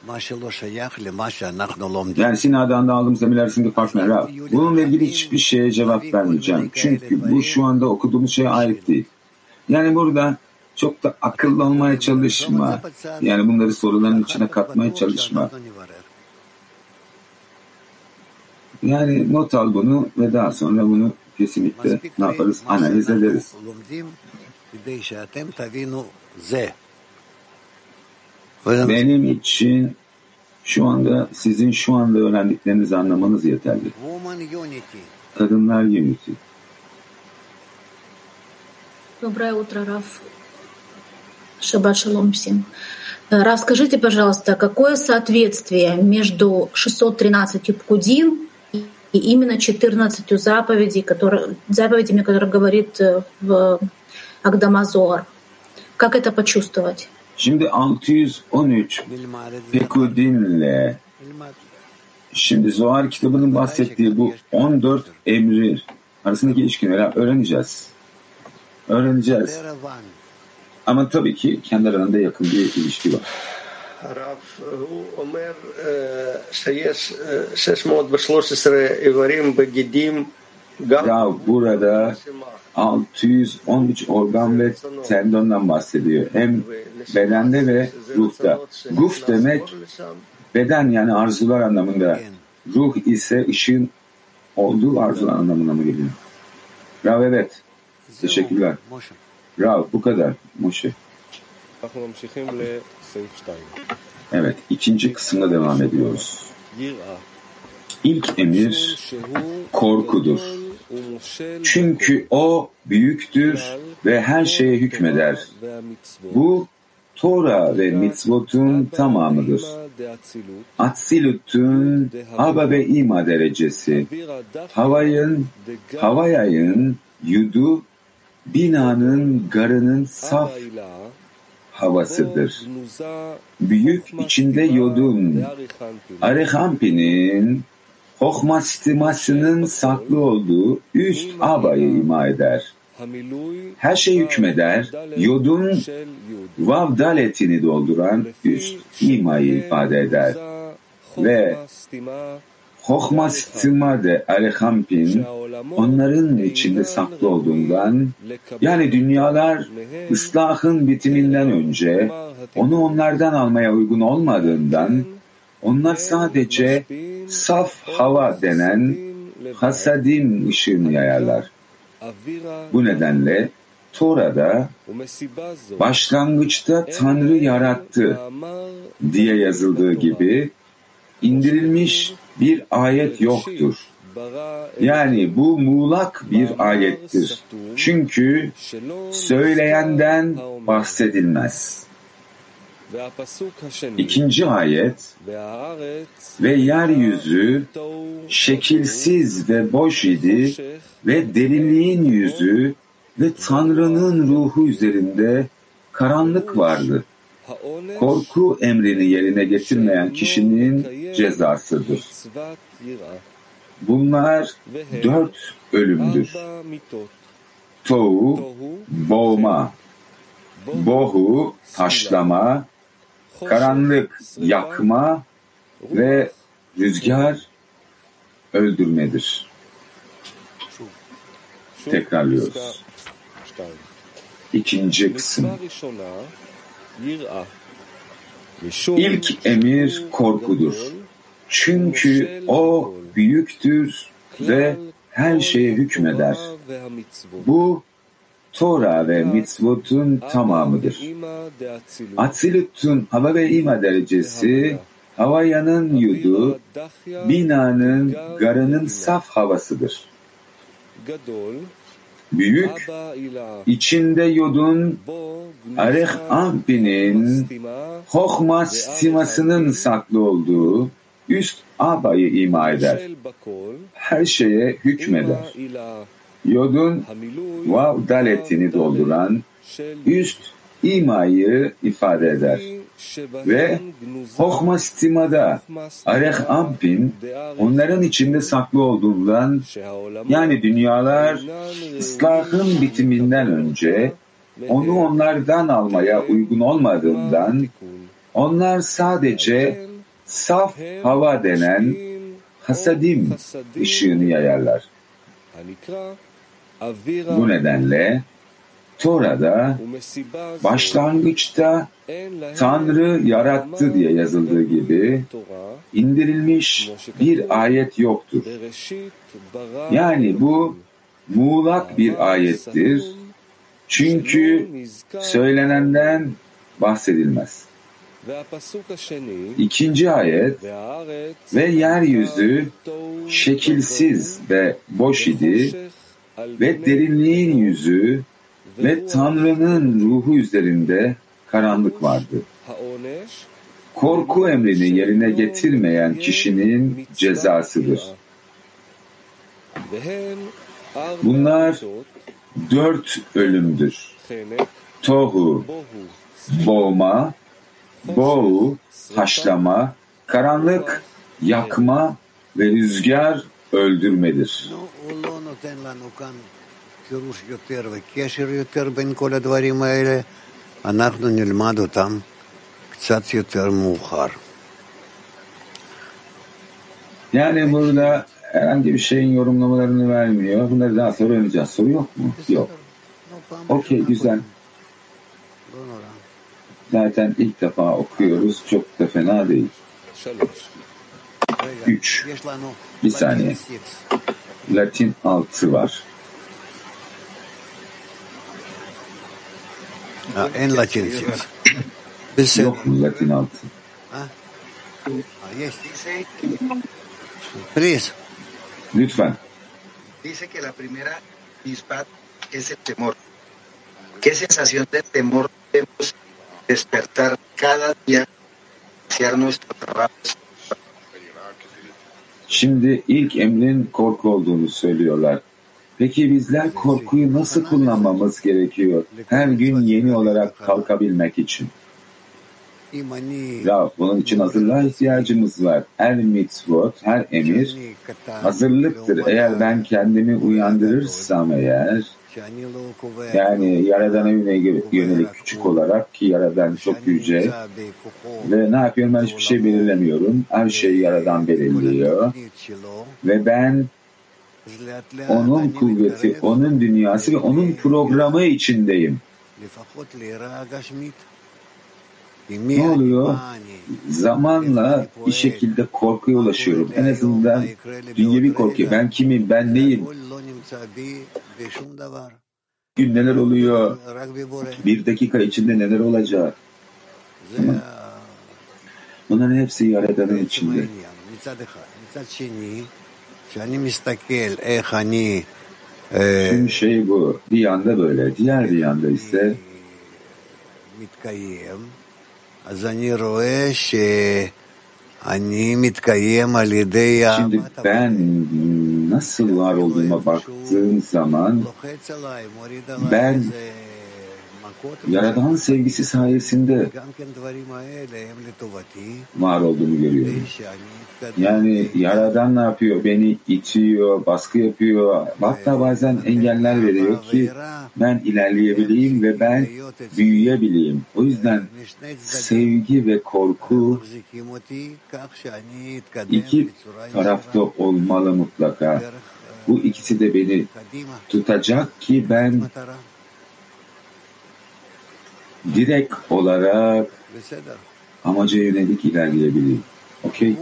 מה שלא שייך למה שאנחנו לומדים. yani Sina'dan da aldığımız emirler arasındaki fark ne? Rab? Bununla ilgili hiçbir şeye cevap vermeyeceğim. Çünkü bu şu anda okuduğumuz şeye ait değil. Yani burada çok da akıllı olmaya çalışma. Yani bunları soruların içine katmaya çalışma. Yani not al bunu ve daha sonra bunu kesinlikle ne yaparız? Analiz ederiz. Benim için şu anda sizin şu anda öğrendiklerinizi anlamanız yeterli. Kadınlar Unity. Доброе утро, Раф. Шаббат шалом всем. Раф, скажите, пожалуйста, какое соответствие между 613 Пкудин и именно 14 заповедей, которые, заповедями, которые говорит э, в Агдамазор? Как это почувствовать? Şimdi 613 Pekudinle şimdi Zohar kitabının bahsettiği bu 14 emri arasındaki ilişkileri öğreneceğiz. Öğreneceğiz. Ama tabii ki kendi aralarında yakın bir ilişki var. הרב, הוא אומר אה, שיש אה, 613 איברים בגידים Rav burada 613 organ ve tendondan bahsediyor. Hem bedende ve ruhta. Guf demek beden yani arzular anlamında. Ruh ise ışığın olduğu arzular anlamına mı geliyor? Rav evet. Teşekkürler. Rav bu kadar. Moshe. Evet. ikinci kısımda devam ediyoruz. İlk emir korkudur. Çünkü o büyüktür ve her şeye hükmeder. Bu Tora ve mitzvotun tamamıdır. Atsilut'un Aba ve İma derecesi, Havayın, Havayayın, Yudu, binanın, garının saf havasıdır. Büyük içinde yodun, Arehampinin, Hokma stimasının saklı olduğu üst abayı ima eder. Her şey hükmeder, yodun vavdaletini dolduran üst imayı ifade eder. Ve Hokma stima de Arehampin onların içinde saklı olduğundan yani dünyalar ıslahın bitiminden önce onu onlardan almaya uygun olmadığından onlar sadece saf hava denen hasadim ışığını yayarlar. Bu nedenle Tora'da başlangıçta Tanrı yarattı diye yazıldığı gibi indirilmiş bir ayet yoktur. Yani bu muğlak bir ayettir. Çünkü söyleyenden bahsedilmez. İkinci ayet ve yeryüzü şekilsiz ve boş idi ve derinliğin yüzü ve Tanrı'nın ruhu üzerinde karanlık vardı. Korku emrini yerine getirmeyen kişinin cezasıdır. Bunlar dört ölümdür. Tohu, boğma, bohu, taşlama, karanlık, yakma ve rüzgar öldürmedir. Tekrarlıyoruz. İkinci kısım. İlk emir korkudur. Çünkü o büyüktür ve her şeye hükmeder. Bu Tora ve mitzvotun tamamıdır. Atsilut'un hava ve ima derecesi, Havaya'nın yudu, binanın, garının saf havasıdır. Büyük, içinde yodun, Areh Ampi'nin, Hohma stimasının saklı olduğu, üst abayı ima eder. Her şeye hükmeder. Yodun vav daletini dolduran üst imayı ifade eder. Ve Hohma stimada Areh Ampin onların içinde saklı olduğundan yani dünyalar ıslahın bitiminden önce onu onlardan almaya uygun olmadığından onlar sadece saf hava denen hasadim ışığını yayarlar. Bu nedenle Tora'da başlangıçta Tanrı yarattı diye yazıldığı gibi indirilmiş bir ayet yoktur. Yani bu muğlak bir ayettir. Çünkü söylenenden bahsedilmez. İkinci ayet ve yeryüzü şekilsiz ve boş idi ve derinliğin yüzü ve Tanrı'nın ruhu üzerinde karanlık vardı. Korku emrini yerine getirmeyen kişinin cezasıdır. Bunlar dört ölümdür. Tohu, boğma, boğu, haşlama, karanlık, yakma ve rüzgar öldürmedir. פירוש יותר וקשר יותר בין כל הדברים האלה, אנחנו נלמד אותם קצת יותר מאוחר. Yani burada herhangi bir şeyin yorumlamalarını vermiyor. Bunları daha sonra öğreneceğiz. Soru yok mu? Yok. Okey güzel. Zaten ilk defa okuyoruz. Çok da fena değil. Üç. Bir saniye. Latin altı var. אין לטינציות. בסדר. פריז. ליטבן. dice que la primera dispar es el temor. ¿Qué sensación de temor debemos despertar cada día hacia nuestro trabajo? Şimdi ilk emrin korku olduğunu söylüyorlar. Peki bizler korkuyu nasıl kullanmamız gerekiyor? Her gün yeni olarak kalkabilmek için. Ya bunun için hazırlığa ihtiyacımız var. Her mitzvot, her emir hazırlıktır. Eğer ben kendimi uyandırırsam eğer yani Yaradan'a yönelik küçük olarak ki Yaradan çok yüce ve ne yapıyorum ben hiçbir şey belirlemiyorum. Her şeyi Yaradan belirliyor ve ben onun kuvveti, onun dünyası ve onun programı içindeyim. Ne oluyor? Zamanla bir şekilde korkuya ulaşıyorum. En azından dünyevi korkuya. Ben kimim? Ben neyim? Gün neler oluyor? Bir dakika içinde neler olacak? Tamam. Bunların hepsi Yaradan'ın içinde. Şimdi şey bu. Bir yanda böyle. Diğer bir yanda ise Şimdi ben nasıl var olduğuma baktığım zaman ben Yaradan sevgisi sayesinde var olduğunu görüyorum. Yani Yaradan ne yapıyor? Beni itiyor, baskı yapıyor. Hatta bazen engeller veriyor ki ben ilerleyebileyim ve ben büyüyebileyim. O yüzden sevgi ve korku iki tarafta olmalı mutlaka. Bu ikisi de beni tutacak ki ben direkt olarak amaca yönelik ilerleyebileyim. Okey.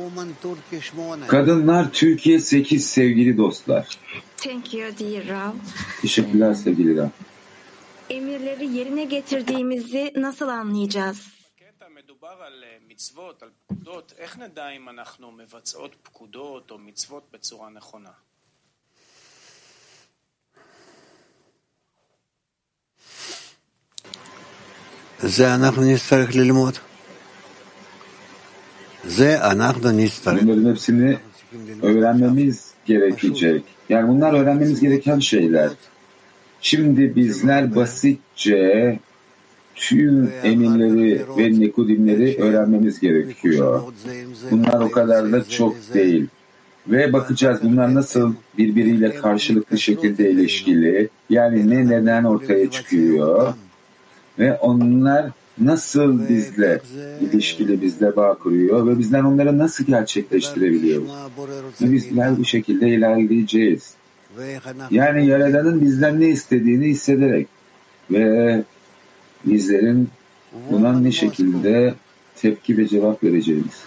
Kadınlar Türkiye 8 sevgili dostlar. Thank you dear Rav. Teşekkürler sevgili Rav. Emirleri yerine getirdiğimizi nasıl anlayacağız? מדובר על מצוות, על פקודות, איך נדע אם אנחנו מבצעות פקודות או מצוות בצורה נכונה? זה אנחנו נצטרך ללמוד. Bunların hepsini öğrenmemiz gerekecek. Yani bunlar öğrenmemiz gereken şeyler. Şimdi bizler basitçe tüm eminleri ve nikudimleri öğrenmemiz gerekiyor. Bunlar o kadar da çok değil. Ve bakacağız bunlar nasıl birbiriyle karşılıklı şekilde ilişkili. Yani ne neden ortaya çıkıyor. Ve onlar nasıl bizle ilişkili, bizle bağ kuruyor ve bizler onları nasıl gerçekleştirebiliyoruz. Ve bizler bu şekilde ilerleyeceğiz. Yani Yaradan'ın bizden ne istediğini hissederek ve bizlerin buna ne şekilde tepki ve cevap vereceğimiz.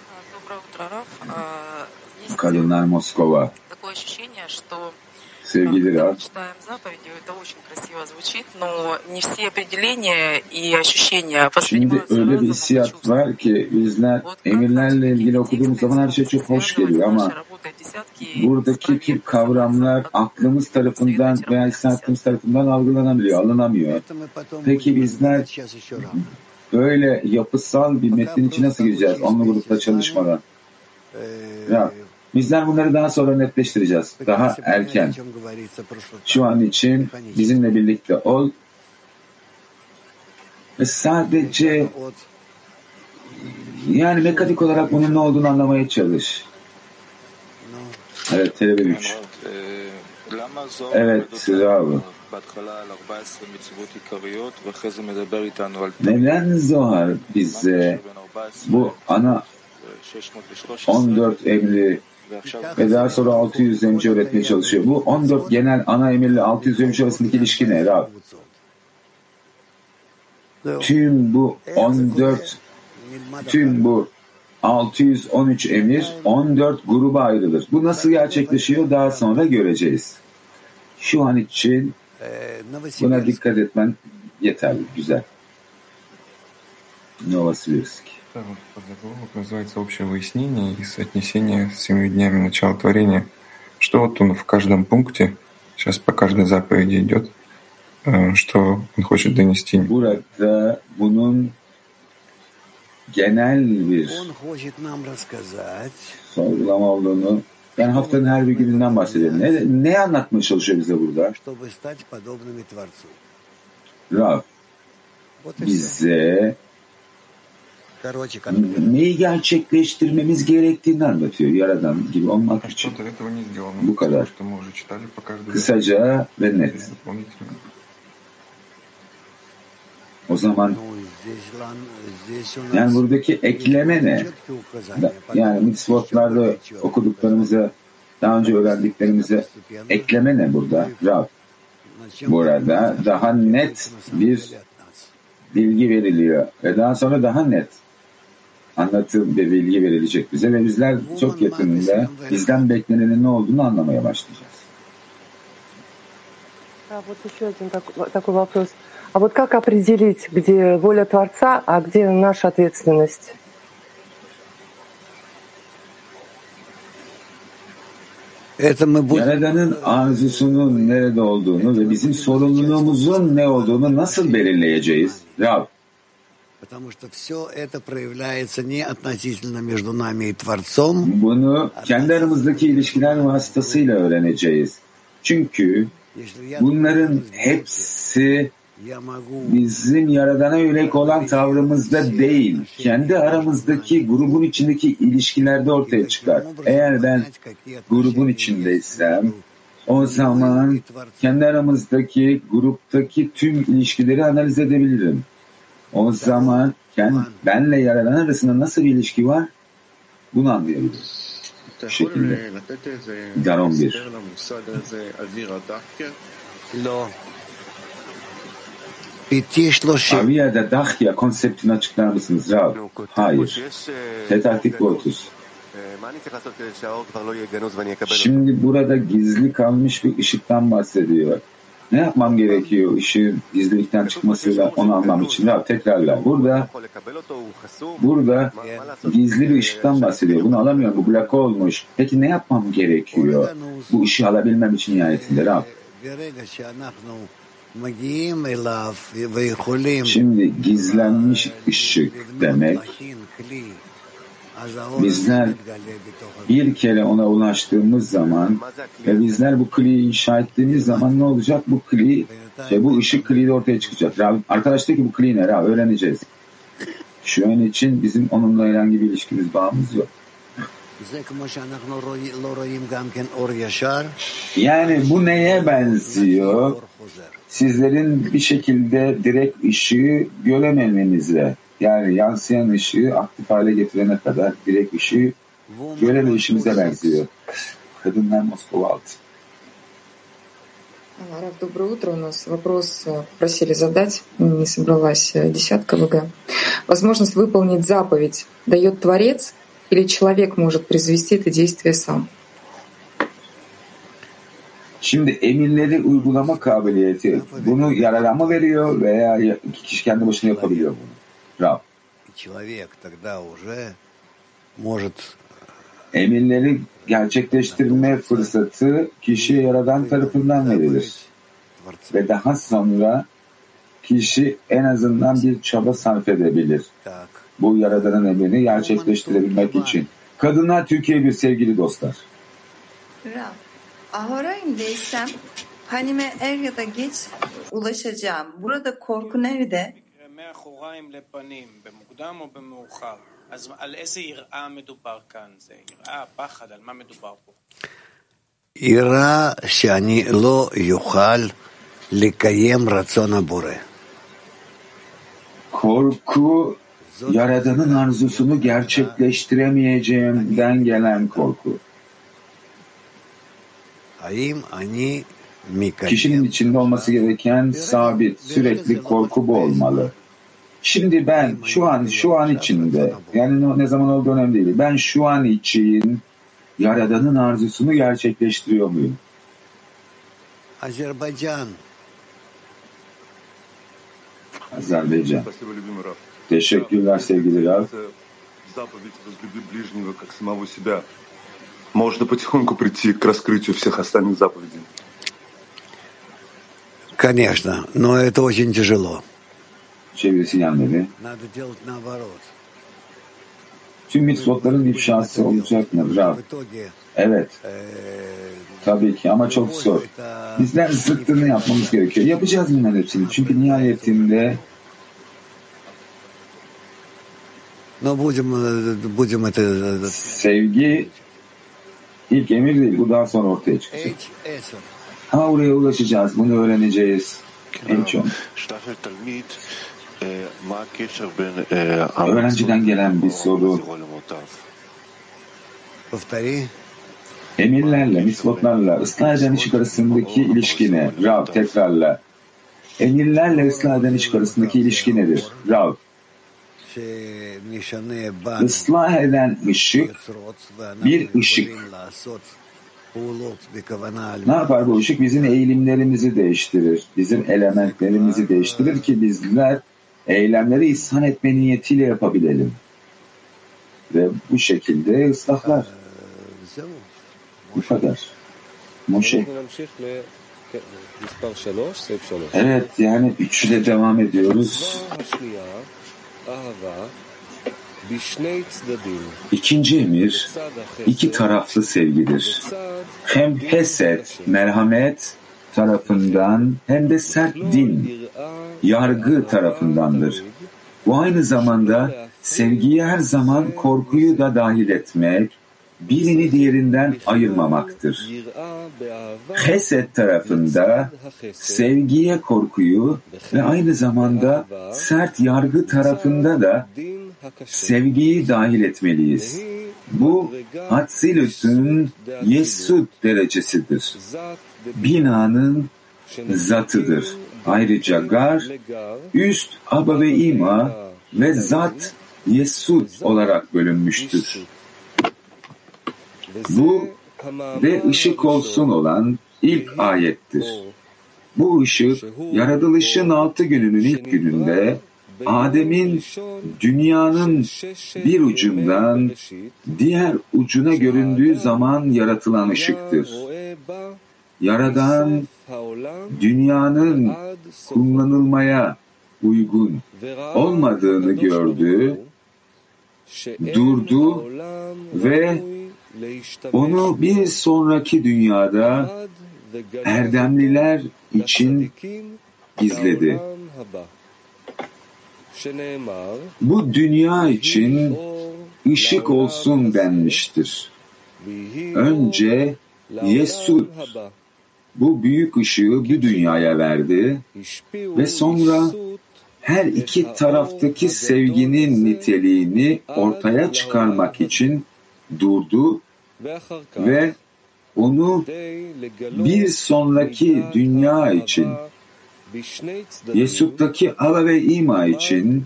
Kadınlar Moskova. Sevgili Şimdi öyle bir hissiyat var ki bizler emirlerle ilgili okuduğumuz zaman her şey çok hoş geliyor ama buradaki tüm kavramlar aklımız tarafından veya hissiyatımız tarafından algılanamıyor, alınamıyor. Peki bizler böyle yapısal bir metnin içine nasıl gireceğiz? Onunla grupta çalışmadan? Ya, bizler bunları daha sonra netleştireceğiz. Daha erken. Şu an için bizimle birlikte ol ve sadece yani mekanik olarak bunun ne olduğunu anlamaya çalış. Evet, Telebe 3. Evet, bravo. Neden Zohar bize bu ana 14 emri ve daha sonra 600 zemci öğretmeye çalışıyor. Bu 14 genel ana emirle 600 zemci arasındaki ilişki ne Rab? Tüm bu 14 tüm bu 613 emir 14 gruba ayrılır. Bu nasıl gerçekleşiyor daha sonra göreceğiz. Şu an için buna dikkat etmen yeterli, güzel. Novosibirsk. Да, вот подзаголовок называется «Общее выяснение и соотнесение с семи днями начала творения». Что вот он в каждом пункте, сейчас по каждой заповеди идет, э, что он хочет донести. Он хочет нам рассказать, sorgulama olduğunu yani haftanın her bir gününden bahsedelim. Ne, ne anlatmaya çalışıyor bize burada? чтобы стать подобными Творцу. Rab Вот и все. bize. neyi gerçekleştirmemiz gerektiğini anlatıyor Yaradan gibi olmak için. Bu kadar. Kısaca ve net. O zaman yani buradaki ekleme ne? Yani mitzvotlarda okuduklarımıza, daha önce öğrendiklerimize ekleme ne burada? Rab. Bu arada daha net bir bilgi veriliyor ve daha sonra daha net anlatım ve bilgi verilecek bize ve bizler çok yakında bizden beklenenin ne olduğunu anlamaya başlayacağız. А вот еще один так- такой вопрос. А вот как определить, где воля Творца, а где наша ответственность? Это мы будем... Yaradan'ın arzusunun nerede olduğunu ve bizim sorumluluğumuzun ne olduğunu nasıl belirleyeceğiz? Rab, bunu kendi aramızdaki ilişkiler vasıtasıyla öğreneceğiz. Çünkü bunların hepsi bizim Yaradan'a yönelik olan tavrımızda değil, kendi aramızdaki grubun içindeki ilişkilerde ortaya çıkar. Eğer ben grubun içindeysem, o zaman kendi aramızdaki gruptaki tüm ilişkileri analiz edebilirim. O zaman kend, benle yaradan arasında nasıl bir ilişki var? Bunu anlayabiliriz. Bu şekilde. Garon 1. Şey. Avia da Dahya konseptini açıklar mısınız Rab? Hayır. Tetaktik Lotus. Şimdi burada gizli kalmış bir ışıktan bahsediyor. Ne yapmam gerekiyor işin gizlilikten çıkmasıyla onu anlam için? Ya tekrarla burada burada gizli bir ışıktan bahsediyor. Bunu alamıyorum. Bu blok olmuş. Peki ne yapmam gerekiyor? Bu işi alabilmem için nihayetinde Rab. Şimdi gizlenmiş ışık demek bizler bir kere ona ulaştığımız zaman ve bizler bu kliyi inşa ettiğimiz zaman ne olacak? Bu kli, şey, bu ışık kliği de ortaya çıkacak. Rab, arkadaş diyor ki bu kli ne? Rab, öğreneceğiz. Şu an için bizim onunla herhangi bir ilişkimiz, bağımız yok. Yani bu neye benziyor? Sizlerin bir şekilde direkt ışığı görememenize yani yansıyan ışığı aktif hale getirene kadar direkt ışığı göremeyişimize benziyor. Kadınlar Moskova altı. Раф, доброе утро. У нас вопрос э, просили задать, не собралась э, десятка ВГ. Возможность выполнить заповедь дает Творец или человек может произвести это действие сам? Şimdi emirleri uygulama kabiliyeti bunu yaradan mı veriyor veya ya- kişi kendi başına yapabiliyor bunu? Rab. Emirleri gerçekleştirme fırsatı kişiye Yaradan tarafından verilir. Ve daha sonra kişi en azından bir çaba sarf edebilir. Bu Yaradan'ın emrini gerçekleştirebilmek için. Kadınlar Türkiye bir sevgili dostlar. Rab, Ahorayim'deysem hanime er ya da geç ulaşacağım. Burada korku nerede? מאחוריים לפנים, במוקדם או במאוחר. אז על איזה יראה מדובר כאן? זה יראה, פחד, על מה מדובר פה? יראה שאני לא יוכל לקיים רצון הבורא. Korku yaradanın arzusunu gerçekleştiremeyeceğimden gelen korku. Kişinin içinde olması gereken sabit, sürekli korku bu olmalı. Şimdi ben şu an şu an içinde yani ne zaman olduğu önemli değil. Ben şu an için Yaradan'ın arzusunu gerçekleştiriyor muyum? Azerbaycan. Azerbaycan. Teşekkürler sevgili Rav. Заповедь «возлюби ближнего, как самого себя». Можно потихоньку прийти к раскрытию всех остальных заповедей. Конечно, но это очень тяжело. çevresi yanları, tüm mitzvotların ifşası olacak mı? Bravo. Evet. Tabii ki ama çok zor. Bizler zıttını yapmamız gerekiyor. Yapacağız bunların hepsini. Çünkü nihayetinde sevgi ilk emir değil. Bu daha sonra ortaya çıkacak. Ha oraya ulaşacağız. Bunu öğreneceğiz. En çok. Öğrenciden gelen bir soru. Emirlerle, mislotlarla, ıslah eden işik arasındaki ilişki ne? Rav, tekrarla. Emirlerle ıslah eden işik arasındaki ilişki nedir? Rav. Islah eden ışık, bir ışık. Ne yapar bu ışık? Bizim eğilimlerimizi değiştirir. Bizim elementlerimizi değiştirir ki bizler eylemleri ihsan etme niyetiyle yapabilelim. Ve bu şekilde ıslahlar. Bu kadar. Moşe. Evet yani üçle devam ediyoruz. İkinci emir iki taraflı sevgidir. Hem heset, merhamet tarafından hem de sert din, yargı tarafındandır. Bu aynı zamanda sevgiyi her zaman korkuyu da dahil etmek, birini diğerinden ayırmamaktır. Hesed tarafında sevgiye korkuyu ve aynı zamanda sert yargı tarafında da sevgiyi dahil etmeliyiz. Bu Hatsilüt'ün Yesud derecesidir binanın zatıdır. Ayrıca gar, üst aba ve ima ve zat yesud olarak bölünmüştür. Bu ve ışık olsun olan ilk ayettir. Bu ışık, yaratılışın altı gününün ilk gününde Adem'in dünyanın bir ucundan diğer ucuna göründüğü zaman yaratılan ışıktır. Yaradan dünyanın kullanılmaya uygun olmadığını gördü, durdu ve onu bir sonraki dünyada erdemliler için gizledi. Bu dünya için ışık olsun denmiştir. Önce Yesud bu büyük ışığı bu dünyaya verdi ve sonra her iki taraftaki sevginin niteliğini ortaya çıkarmak için durdu ve onu bir sonraki dünya için Yesud'daki Ava ve İma için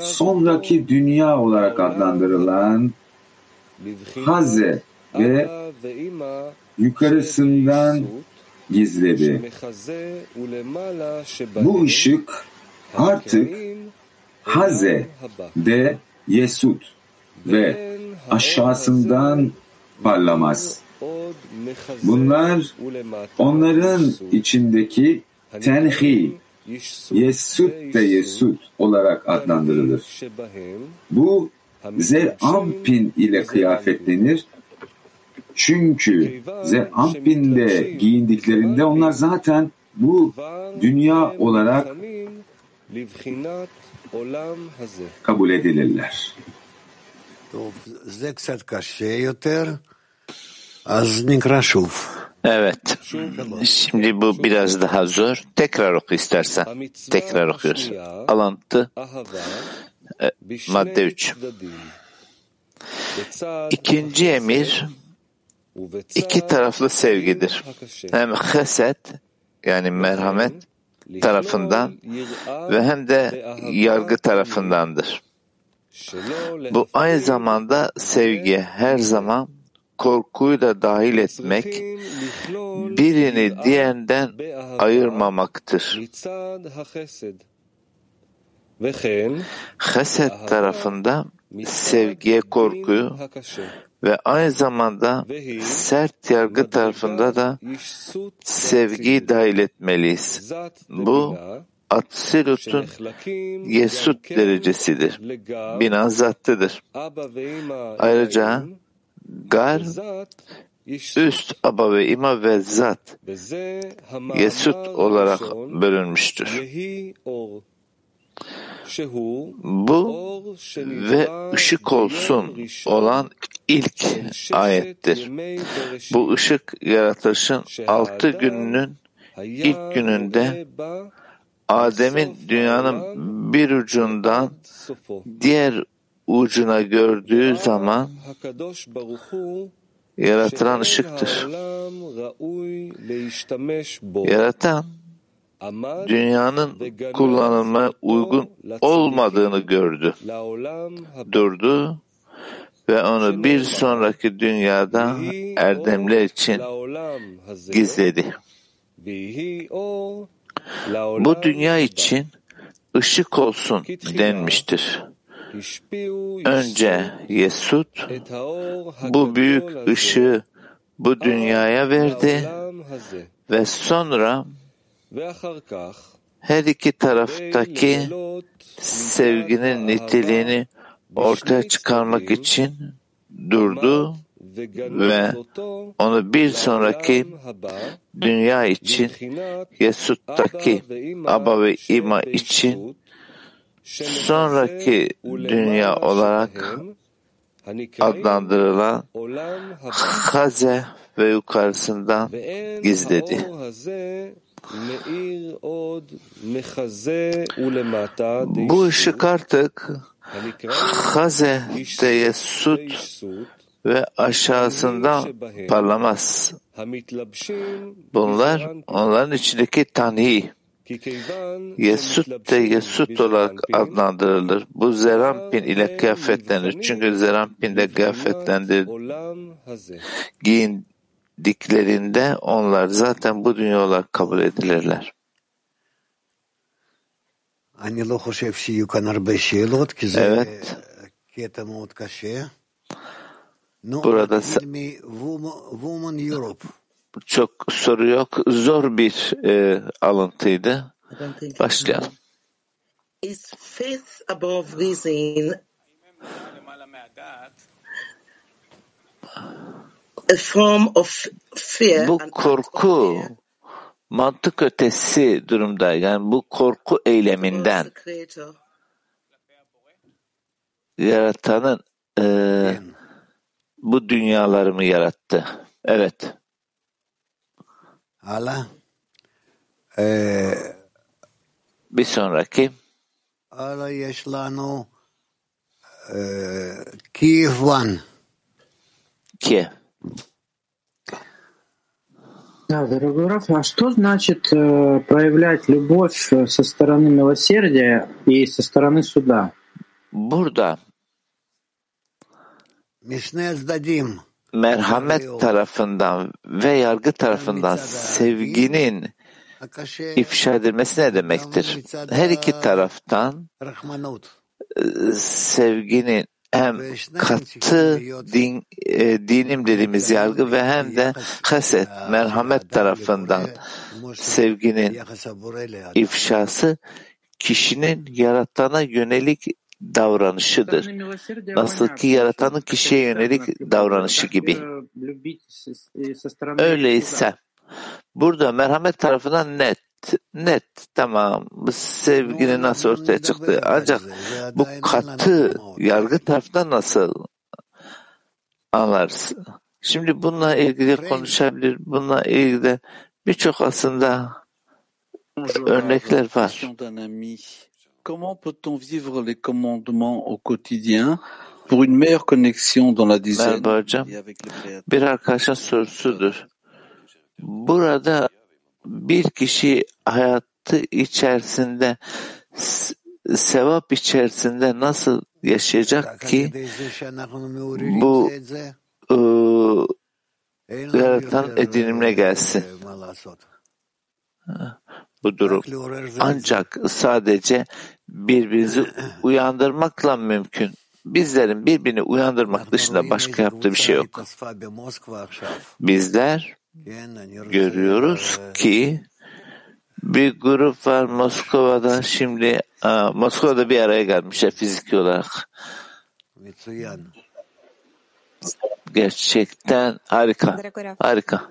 sonraki dünya olarak adlandırılan Haze ve yukarısından gizledi. Bu ışık artık Haze de Yesud ve aşağısından parlamaz. Bunlar onların içindeki tenhi, Yesud de Yesud olarak adlandırılır. Bu Zerampin ile kıyafetlenir. Çünkü ze Zeabbin'de giyindiklerinde onlar zaten bu dünya olarak kabul edilirler. Evet. Şimdi bu biraz daha zor. Tekrar oku istersen. Tekrar okuyorsun. Alıntı e, madde 3. İkinci emir iki taraflı sevgidir. Hem heset yani merhamet tarafından ve hem de yargı tarafındandır. Bu aynı zamanda sevgiye her zaman korkuyu da dahil etmek, birini diğerinden ayırmamaktır. Hesed tarafında sevgiye korkuyu ve aynı zamanda sert yargı tarafında da sevgiyi dahil etmeliyiz. Bu Atsilut'un Yesut derecesidir. Bina zattıdır. Ayrıca Gar üst aba ve ima ve zat Yesut olarak bölünmüştür. Bu ve ışık olsun olan ilk ayettir. Bu ışık yaratılışın altı gününün ilk gününde Adem'in dünyanın bir ucundan diğer ucuna gördüğü zaman yaratılan ışıktır. Yaratan dünyanın kullanılmaya uygun olmadığını gördü. Durdu ve onu bir sonraki dünyada erdemler için gizledi. Bu dünya için ışık olsun denmiştir. Önce Yesud bu büyük ışığı bu dünyaya verdi ve sonra her iki taraftaki sevginin niteliğini ortaya çıkarmak için durdu ve onu bir sonraki dünya için Yesut'taki Aba ve İma için sonraki dünya olarak adlandırılan Haze ve yukarısından gizledi. Bu ışık artık Haze Teyessut ve aşağısından parlamaz. Bunlar onların içindeki tanhi, Yesut de Yesut olarak adlandırılır. Bu Zerampin ile kıyafetlenir. Çünkü Zerampin de kıyafetlendir. Giyindiklerinde onlar zaten bu dünya olarak kabul edilirler. Evet. Burada çok soru yok. Zor bir e, alıntıydı. Başlayalım. Is faith above reason a form of fear? Bu korku mantık ötesi durumda. Yani bu korku eyleminden yaratanın e, bu dünyaları mı yarattı? Evet. Hala. Ee, bir sonraki. Hala yeşlanu Kiev One. Kiev. Да, дорогой Раф, а что значит э, проявлять любовь со стороны милосердия и со стороны суда? Burada merhamet tarafından ve yargı tarafından sevginin ifşa edilmesi ne demektir? Her iki taraftan sevginin hem katı din, e, dinim dediğimiz yargı ve hem de haset, merhamet tarafından sevginin ifşası kişinin yaratana yönelik davranışıdır. Nasıl ki yaratanın kişiye yönelik davranışı gibi. Öyleyse burada merhamet tarafından net, net tamam bu sevginin nasıl ortaya çıktı. Ancak bu katı yargı tarafından nasıl anlarız? Şimdi bununla ilgili konuşabilir. Bununla ilgili birçok aslında örnekler var. Comment peut-on vivre les commandements au quotidien pour une meilleure connexion dans la dizaine Merhaba hocam. Bir arkadaşın sorusudur. Burada bir kişi hayatı içerisinde sevap içerisinde nasıl yaşayacak ki bu ıı, yaratan edinimine gelsin? Bu durum ancak sadece birbirinizi <clears throat> uyandırmakla mümkün. Bizlerin birbirini uyandırmak dışında başka yaptığı bir şey yok. Bizler görüyoruz ki bir grup var Moskova'da şimdi aa, Moskova'da bir araya gelmişler fiziki olarak. Gerçekten harika. Harika.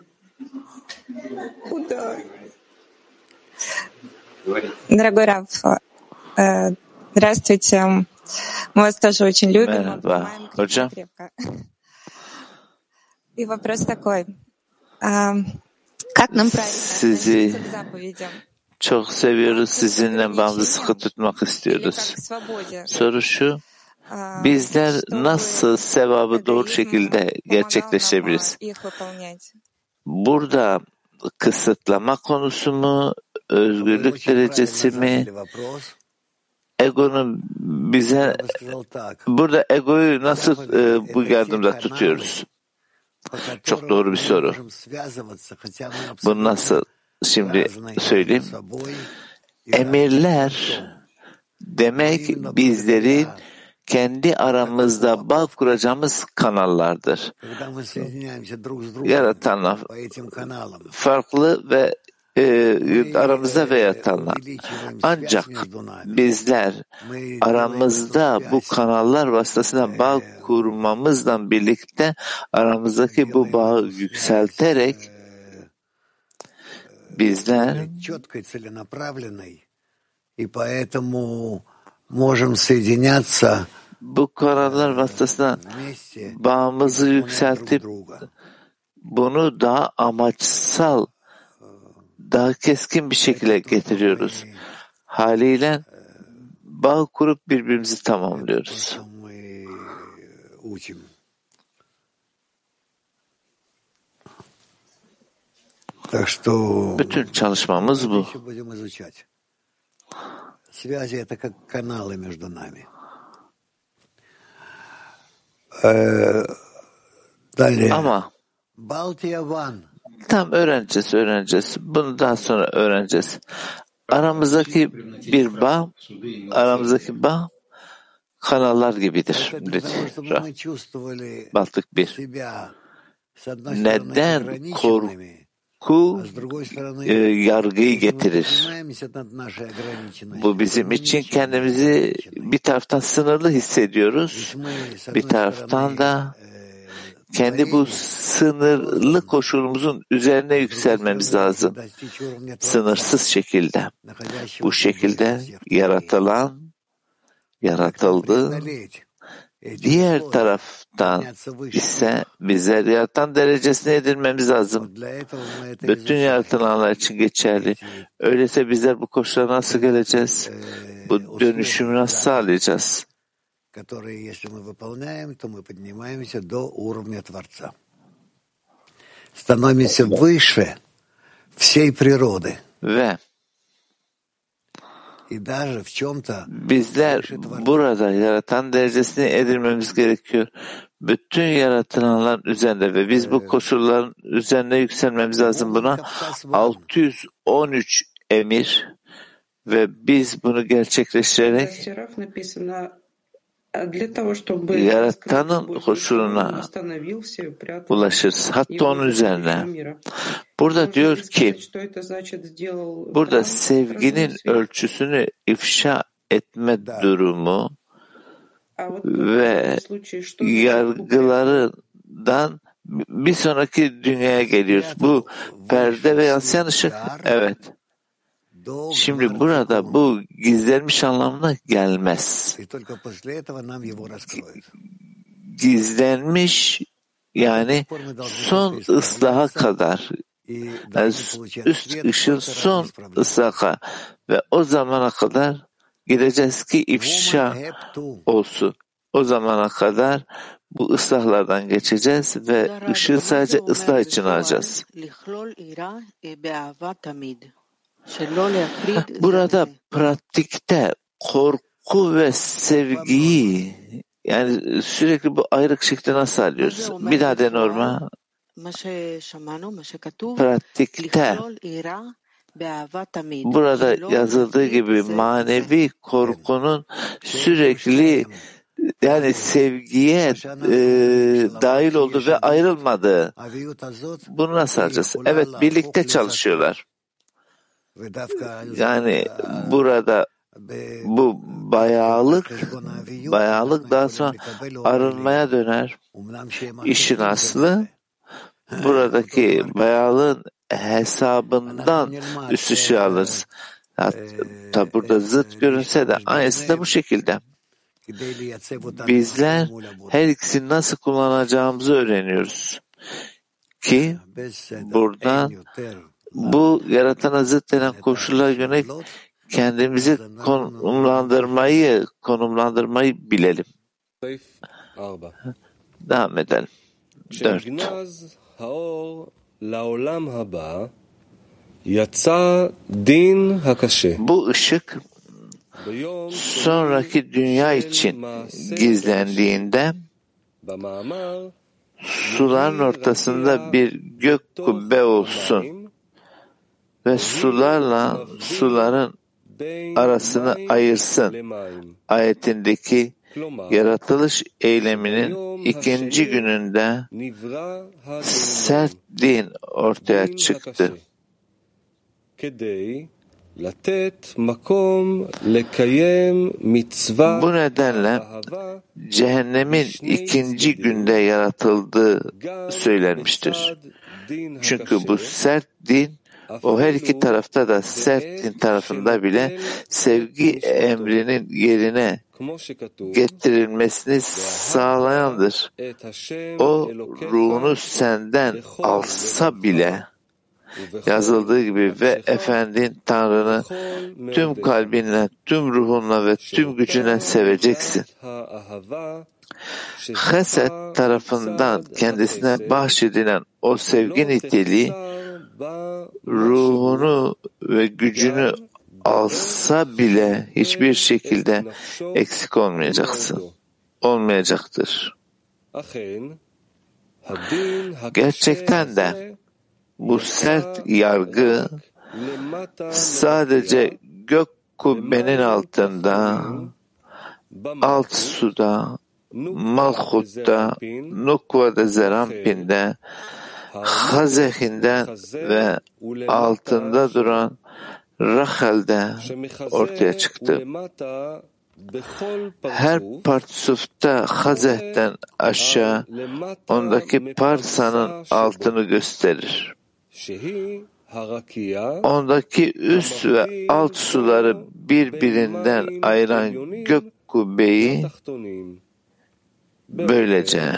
Дорогой Раф, э, здравствуйте. Мы вас тоже очень любим, Merhaba hocam. крепко. И вопрос такой. sizi çok seviyoruz. Sizinle bağımlı sıkı tutmak istiyoruz. Soru şu, bizler nasıl sevabı doğru şekilde gerçekleştirebiliriz? Burada kısıtlama konusu mu, özgürlük derecesi mi, egonun bize burada egoyu nasıl bu yardımda tutuyoruz? Çok doğru bir soru. Bu nasıl? Şimdi söyleyeyim. Emirler demek bizlerin kendi aramızda bağ kuracağımız kanallardır. Yaratanlar farklı ve ee, aramızda ve yatanlar. Ancak bizler aramızda bu kanallar vasıtasıyla bağ kurmamızla birlikte aramızdaki bu bağı yükselterek bizler bu kanallar vasıtasıyla bağımızı yükseltip bunu daha amaçsal daha keskin bir şekilde getiriyoruz. Haliyle bağ kurup birbirimizi tamamlıyoruz. учим. Так что Bütün çalışmamız bu. еще будем изучать. Связи — это как каналы между нами. Э, Далее. Ama Балтия Ван. Tam öğreneceğiz, öğreneceğiz. Bunu daha sonra öğreneceğiz. Aramızdaki bir bağ, aramızdaki bağ kanallar gibidir. Battık bir. Neden korku e, yargıyı getirir? Bu bizim için kendimizi bir taraftan sınırlı hissediyoruz, bir taraftan da kendi bu sınırlı koşulumuzun üzerine yükselmemiz lazım. Sınırsız şekilde. Bu şekilde yaratılan, yaratıldı. Diğer taraftan ise bizler yaratan derecesine edilmemiz lazım. Bütün yaratılanlar için geçerli. Öyleyse bizler bu koşullara nasıl geleceğiz? Bu dönüşümü nasıl sağlayacağız? которые, если мы выполняем, то мы поднимаемся до уровня Творца. Становимся выше всей природы. Ve И даже в чем-то bizler burada yaratan derecesine edilmemiz gerekiyor. Bütün yaratılanların üzerinde ve biz bu koşulların üzerine yükselmemiz lazım buna. 613 emir ve biz bunu gerçekleştirerek yaratanın huzuruna ulaşırız. Hatta onun üzerine. Burada diyor ki, burada sevginin ölçüsünü ifşa etme durumu ve yargılarından bir sonraki dünyaya geliyoruz. Bu perde ve yansıyan ışık. Evet. Şimdi burada bu gizlenmiş anlamına gelmez. Gizlenmiş yani son ıslaha kadar yani üst ışın son ıslaka ve o zamana kadar gireceğiz ki ifşa olsun. O zamana kadar bu ıslahlardan geçeceğiz ve ışığı sadece ıslah için alacağız. Burada pratikte korku ve sevgiyi yani sürekli bu ayrık şekilde nasıl alıyoruz? Bir daha de norma. Pratikte burada yazıldığı gibi manevi korkunun sürekli yani sevgiye e, dahil oldu ve ayrılmadı. Bunu nasıl alacağız? Evet birlikte çalışıyorlar. Yani burada bu bayağılık bayağılık daha sonra arınmaya döner. İşin aslı buradaki bayağılığın hesabından üst ışığı alırız. Hatta burada zıt görünse de aynısı da bu şekilde. Bizler her ikisini nasıl kullanacağımızı öğreniyoruz. Ki buradan bu yaratana zıt denen koşullara yönelik kendimizi konumlandırmayı konumlandırmayı bilelim. Devam edelim. Dört. Bu ışık sonraki dünya için gizlendiğinde suların ortasında bir gök kubbe olsun ve sularla suların arasını ayırsın. Ayetindeki yaratılış eyleminin ikinci gününde sert din ortaya çıktı. Bu nedenle cehennemin ikinci günde yaratıldığı söylenmiştir. Çünkü bu sert din o her iki tarafta da sert tarafında bile sevgi emrinin yerine getirilmesini sağlayandır. O ruhunu senden alsa bile yazıldığı gibi ve Efendin Tanrı'nı tüm kalbinle, tüm ruhunla ve tüm gücüne seveceksin. Heset tarafından kendisine bahşedilen o sevgi niteliği ruhunu ve gücünü alsa bile hiçbir şekilde eksik olmayacaksın. Olmayacaktır. Gerçekten de bu sert yargı sadece gök kubbenin altında, alt suda, Malhut'ta, Nukva'da Zerampin'de, Hazehin'den ve altında duran Rachel'de ortaya çıktı. Her partsufta Hazeh'ten aşağı ondaki parsanın altını gösterir. Ondaki üst ve alt suları birbirinden ayıran gök kubbeyi böylece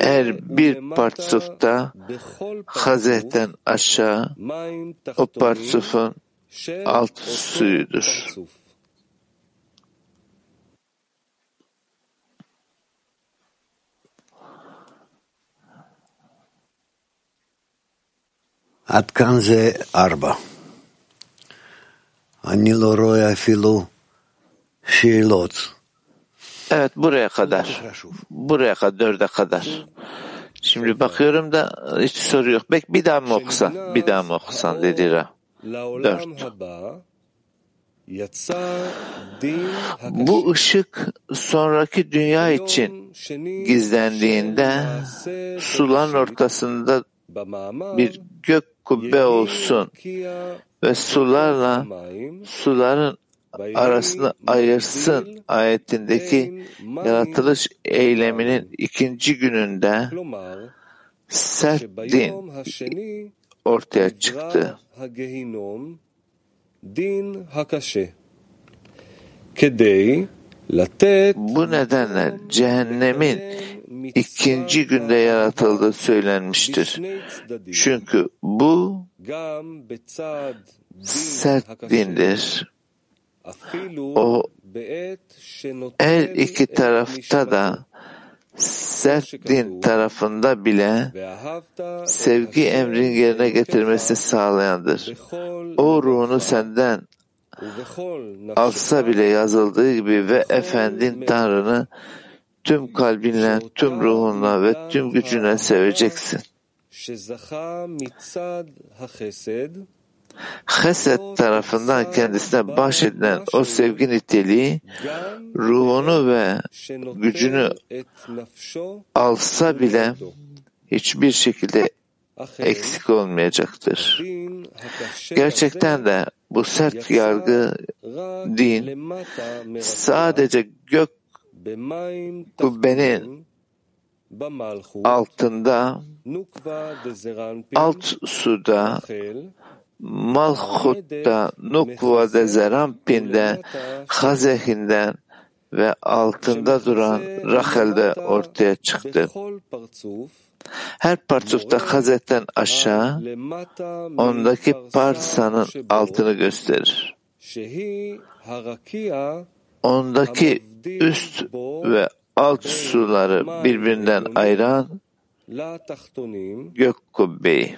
eğer bir parçufta Hazret'ten aşağı o parçufun alt suyudur. Atkan ze arba. Ani roya filu şilot. Evet buraya kadar. Buraya kadar dörde kadar. Şimdi bakıyorum da hiç soru yok. Bek bir daha mı okusan? Bir daha mı okusan dedi Ra. Dört. Bu ışık sonraki dünya için gizlendiğinde suların ortasında bir gök kubbe olsun ve sularla suların arasını ayırsın ayetindeki yaratılış eyleminin ikinci gününde sert din ortaya çıktı. Bu nedenle cehennemin ikinci günde yaratıldığı söylenmiştir. Çünkü bu sert dindir O her iki tarafta da sert din tarafında bile sevgi emrin yerine getirmesini sağlayandır. O ruhunu senden alsa bile yazıldığı gibi ve efendin Tanrı'nı tüm kalbinle, tüm ruhunla ve tüm gücünle seveceksin. Hesed tarafından kendisine bahşedilen o sevgi niteliği ruhunu ve gücünü alsa bile hiçbir şekilde eksik olmayacaktır. Gerçekten de bu sert yargı din sadece gök kubbenin altında alt suda Malhut'ta, Nukva'da, Zerampin'de, Hazehin'den ve altında duran Rachel'de ortaya çıktı. Her parçufta Hazet'ten aşağı ondaki parsanın altını gösterir. Ondaki üst ve alt suları birbirinden ayıran gök kubbeyi.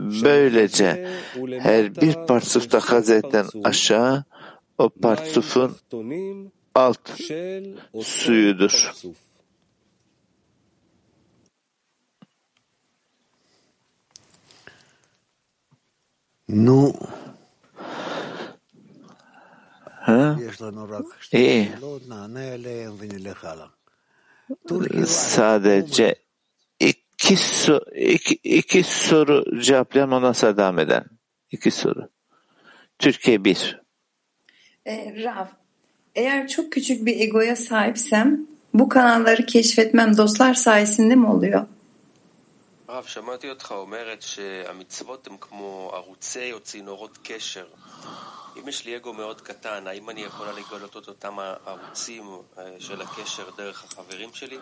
Böylece her bir parçufta Hazret'ten aşağı o parçufun alt suyudur. Nu. Ha? İyi. Sadece iki, so iki, iki soru cevaplayalım ondan sonra devam eden. İki soru. Türkiye bir. E, Rav, eğer çok küçük bir egoya sahipsem bu kanalları keşfetmem dostlar sayesinde mi oluyor? הרב, שמעתי אותך אומרת שהמצוות הן כמו ערוצי או צינורות קשר. אם יש לי אגו מאוד קטן, האם אני יכולה לגלות את אותם הערוצים של הקשר דרך החברים שלי?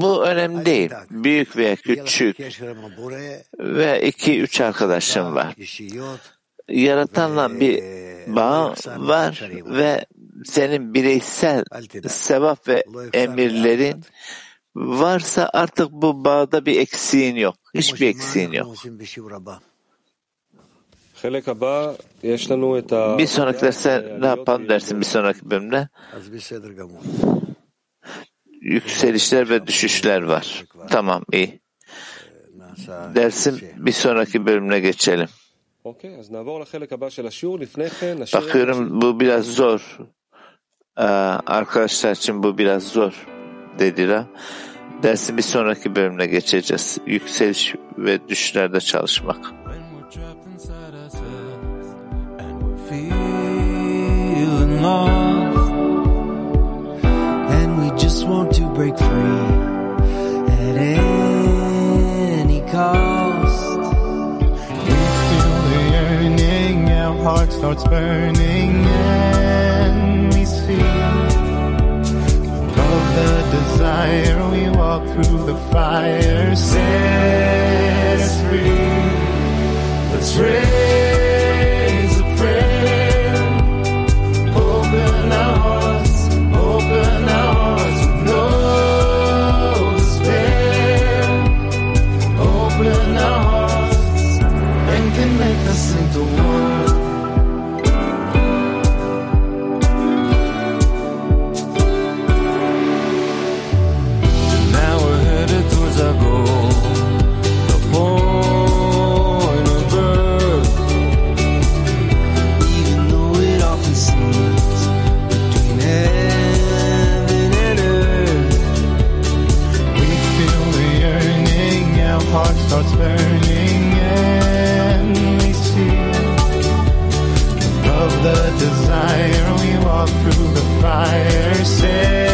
Bu önemli değil. Büyük veya küçük ve iki üç arkadaşım var. Yaratanla bir bağ var ve senin bireysel sevap ve emirlerin varsa artık bu bağda bir eksiğin yok. Hiçbir eksiğin yok. Bir sonraki derste ne yapalım dersin bir sonraki bölümde? Yükselişler ve düşüşler var. Tamam iyi. Dersin bir sonraki bölümüne geçelim. Bakıyorum bu biraz zor. Ee, arkadaşlar için bu biraz zor dediler. Dersin bir sonraki bölümüne geçeceğiz. Yükseliş ve düşüşlerde çalışmak. Lost and we just want to break free at any cost. We feel the yearning, our heart starts burning, and we see above the desire. We walk through the fire, set us free. Let's raise. Fire sin.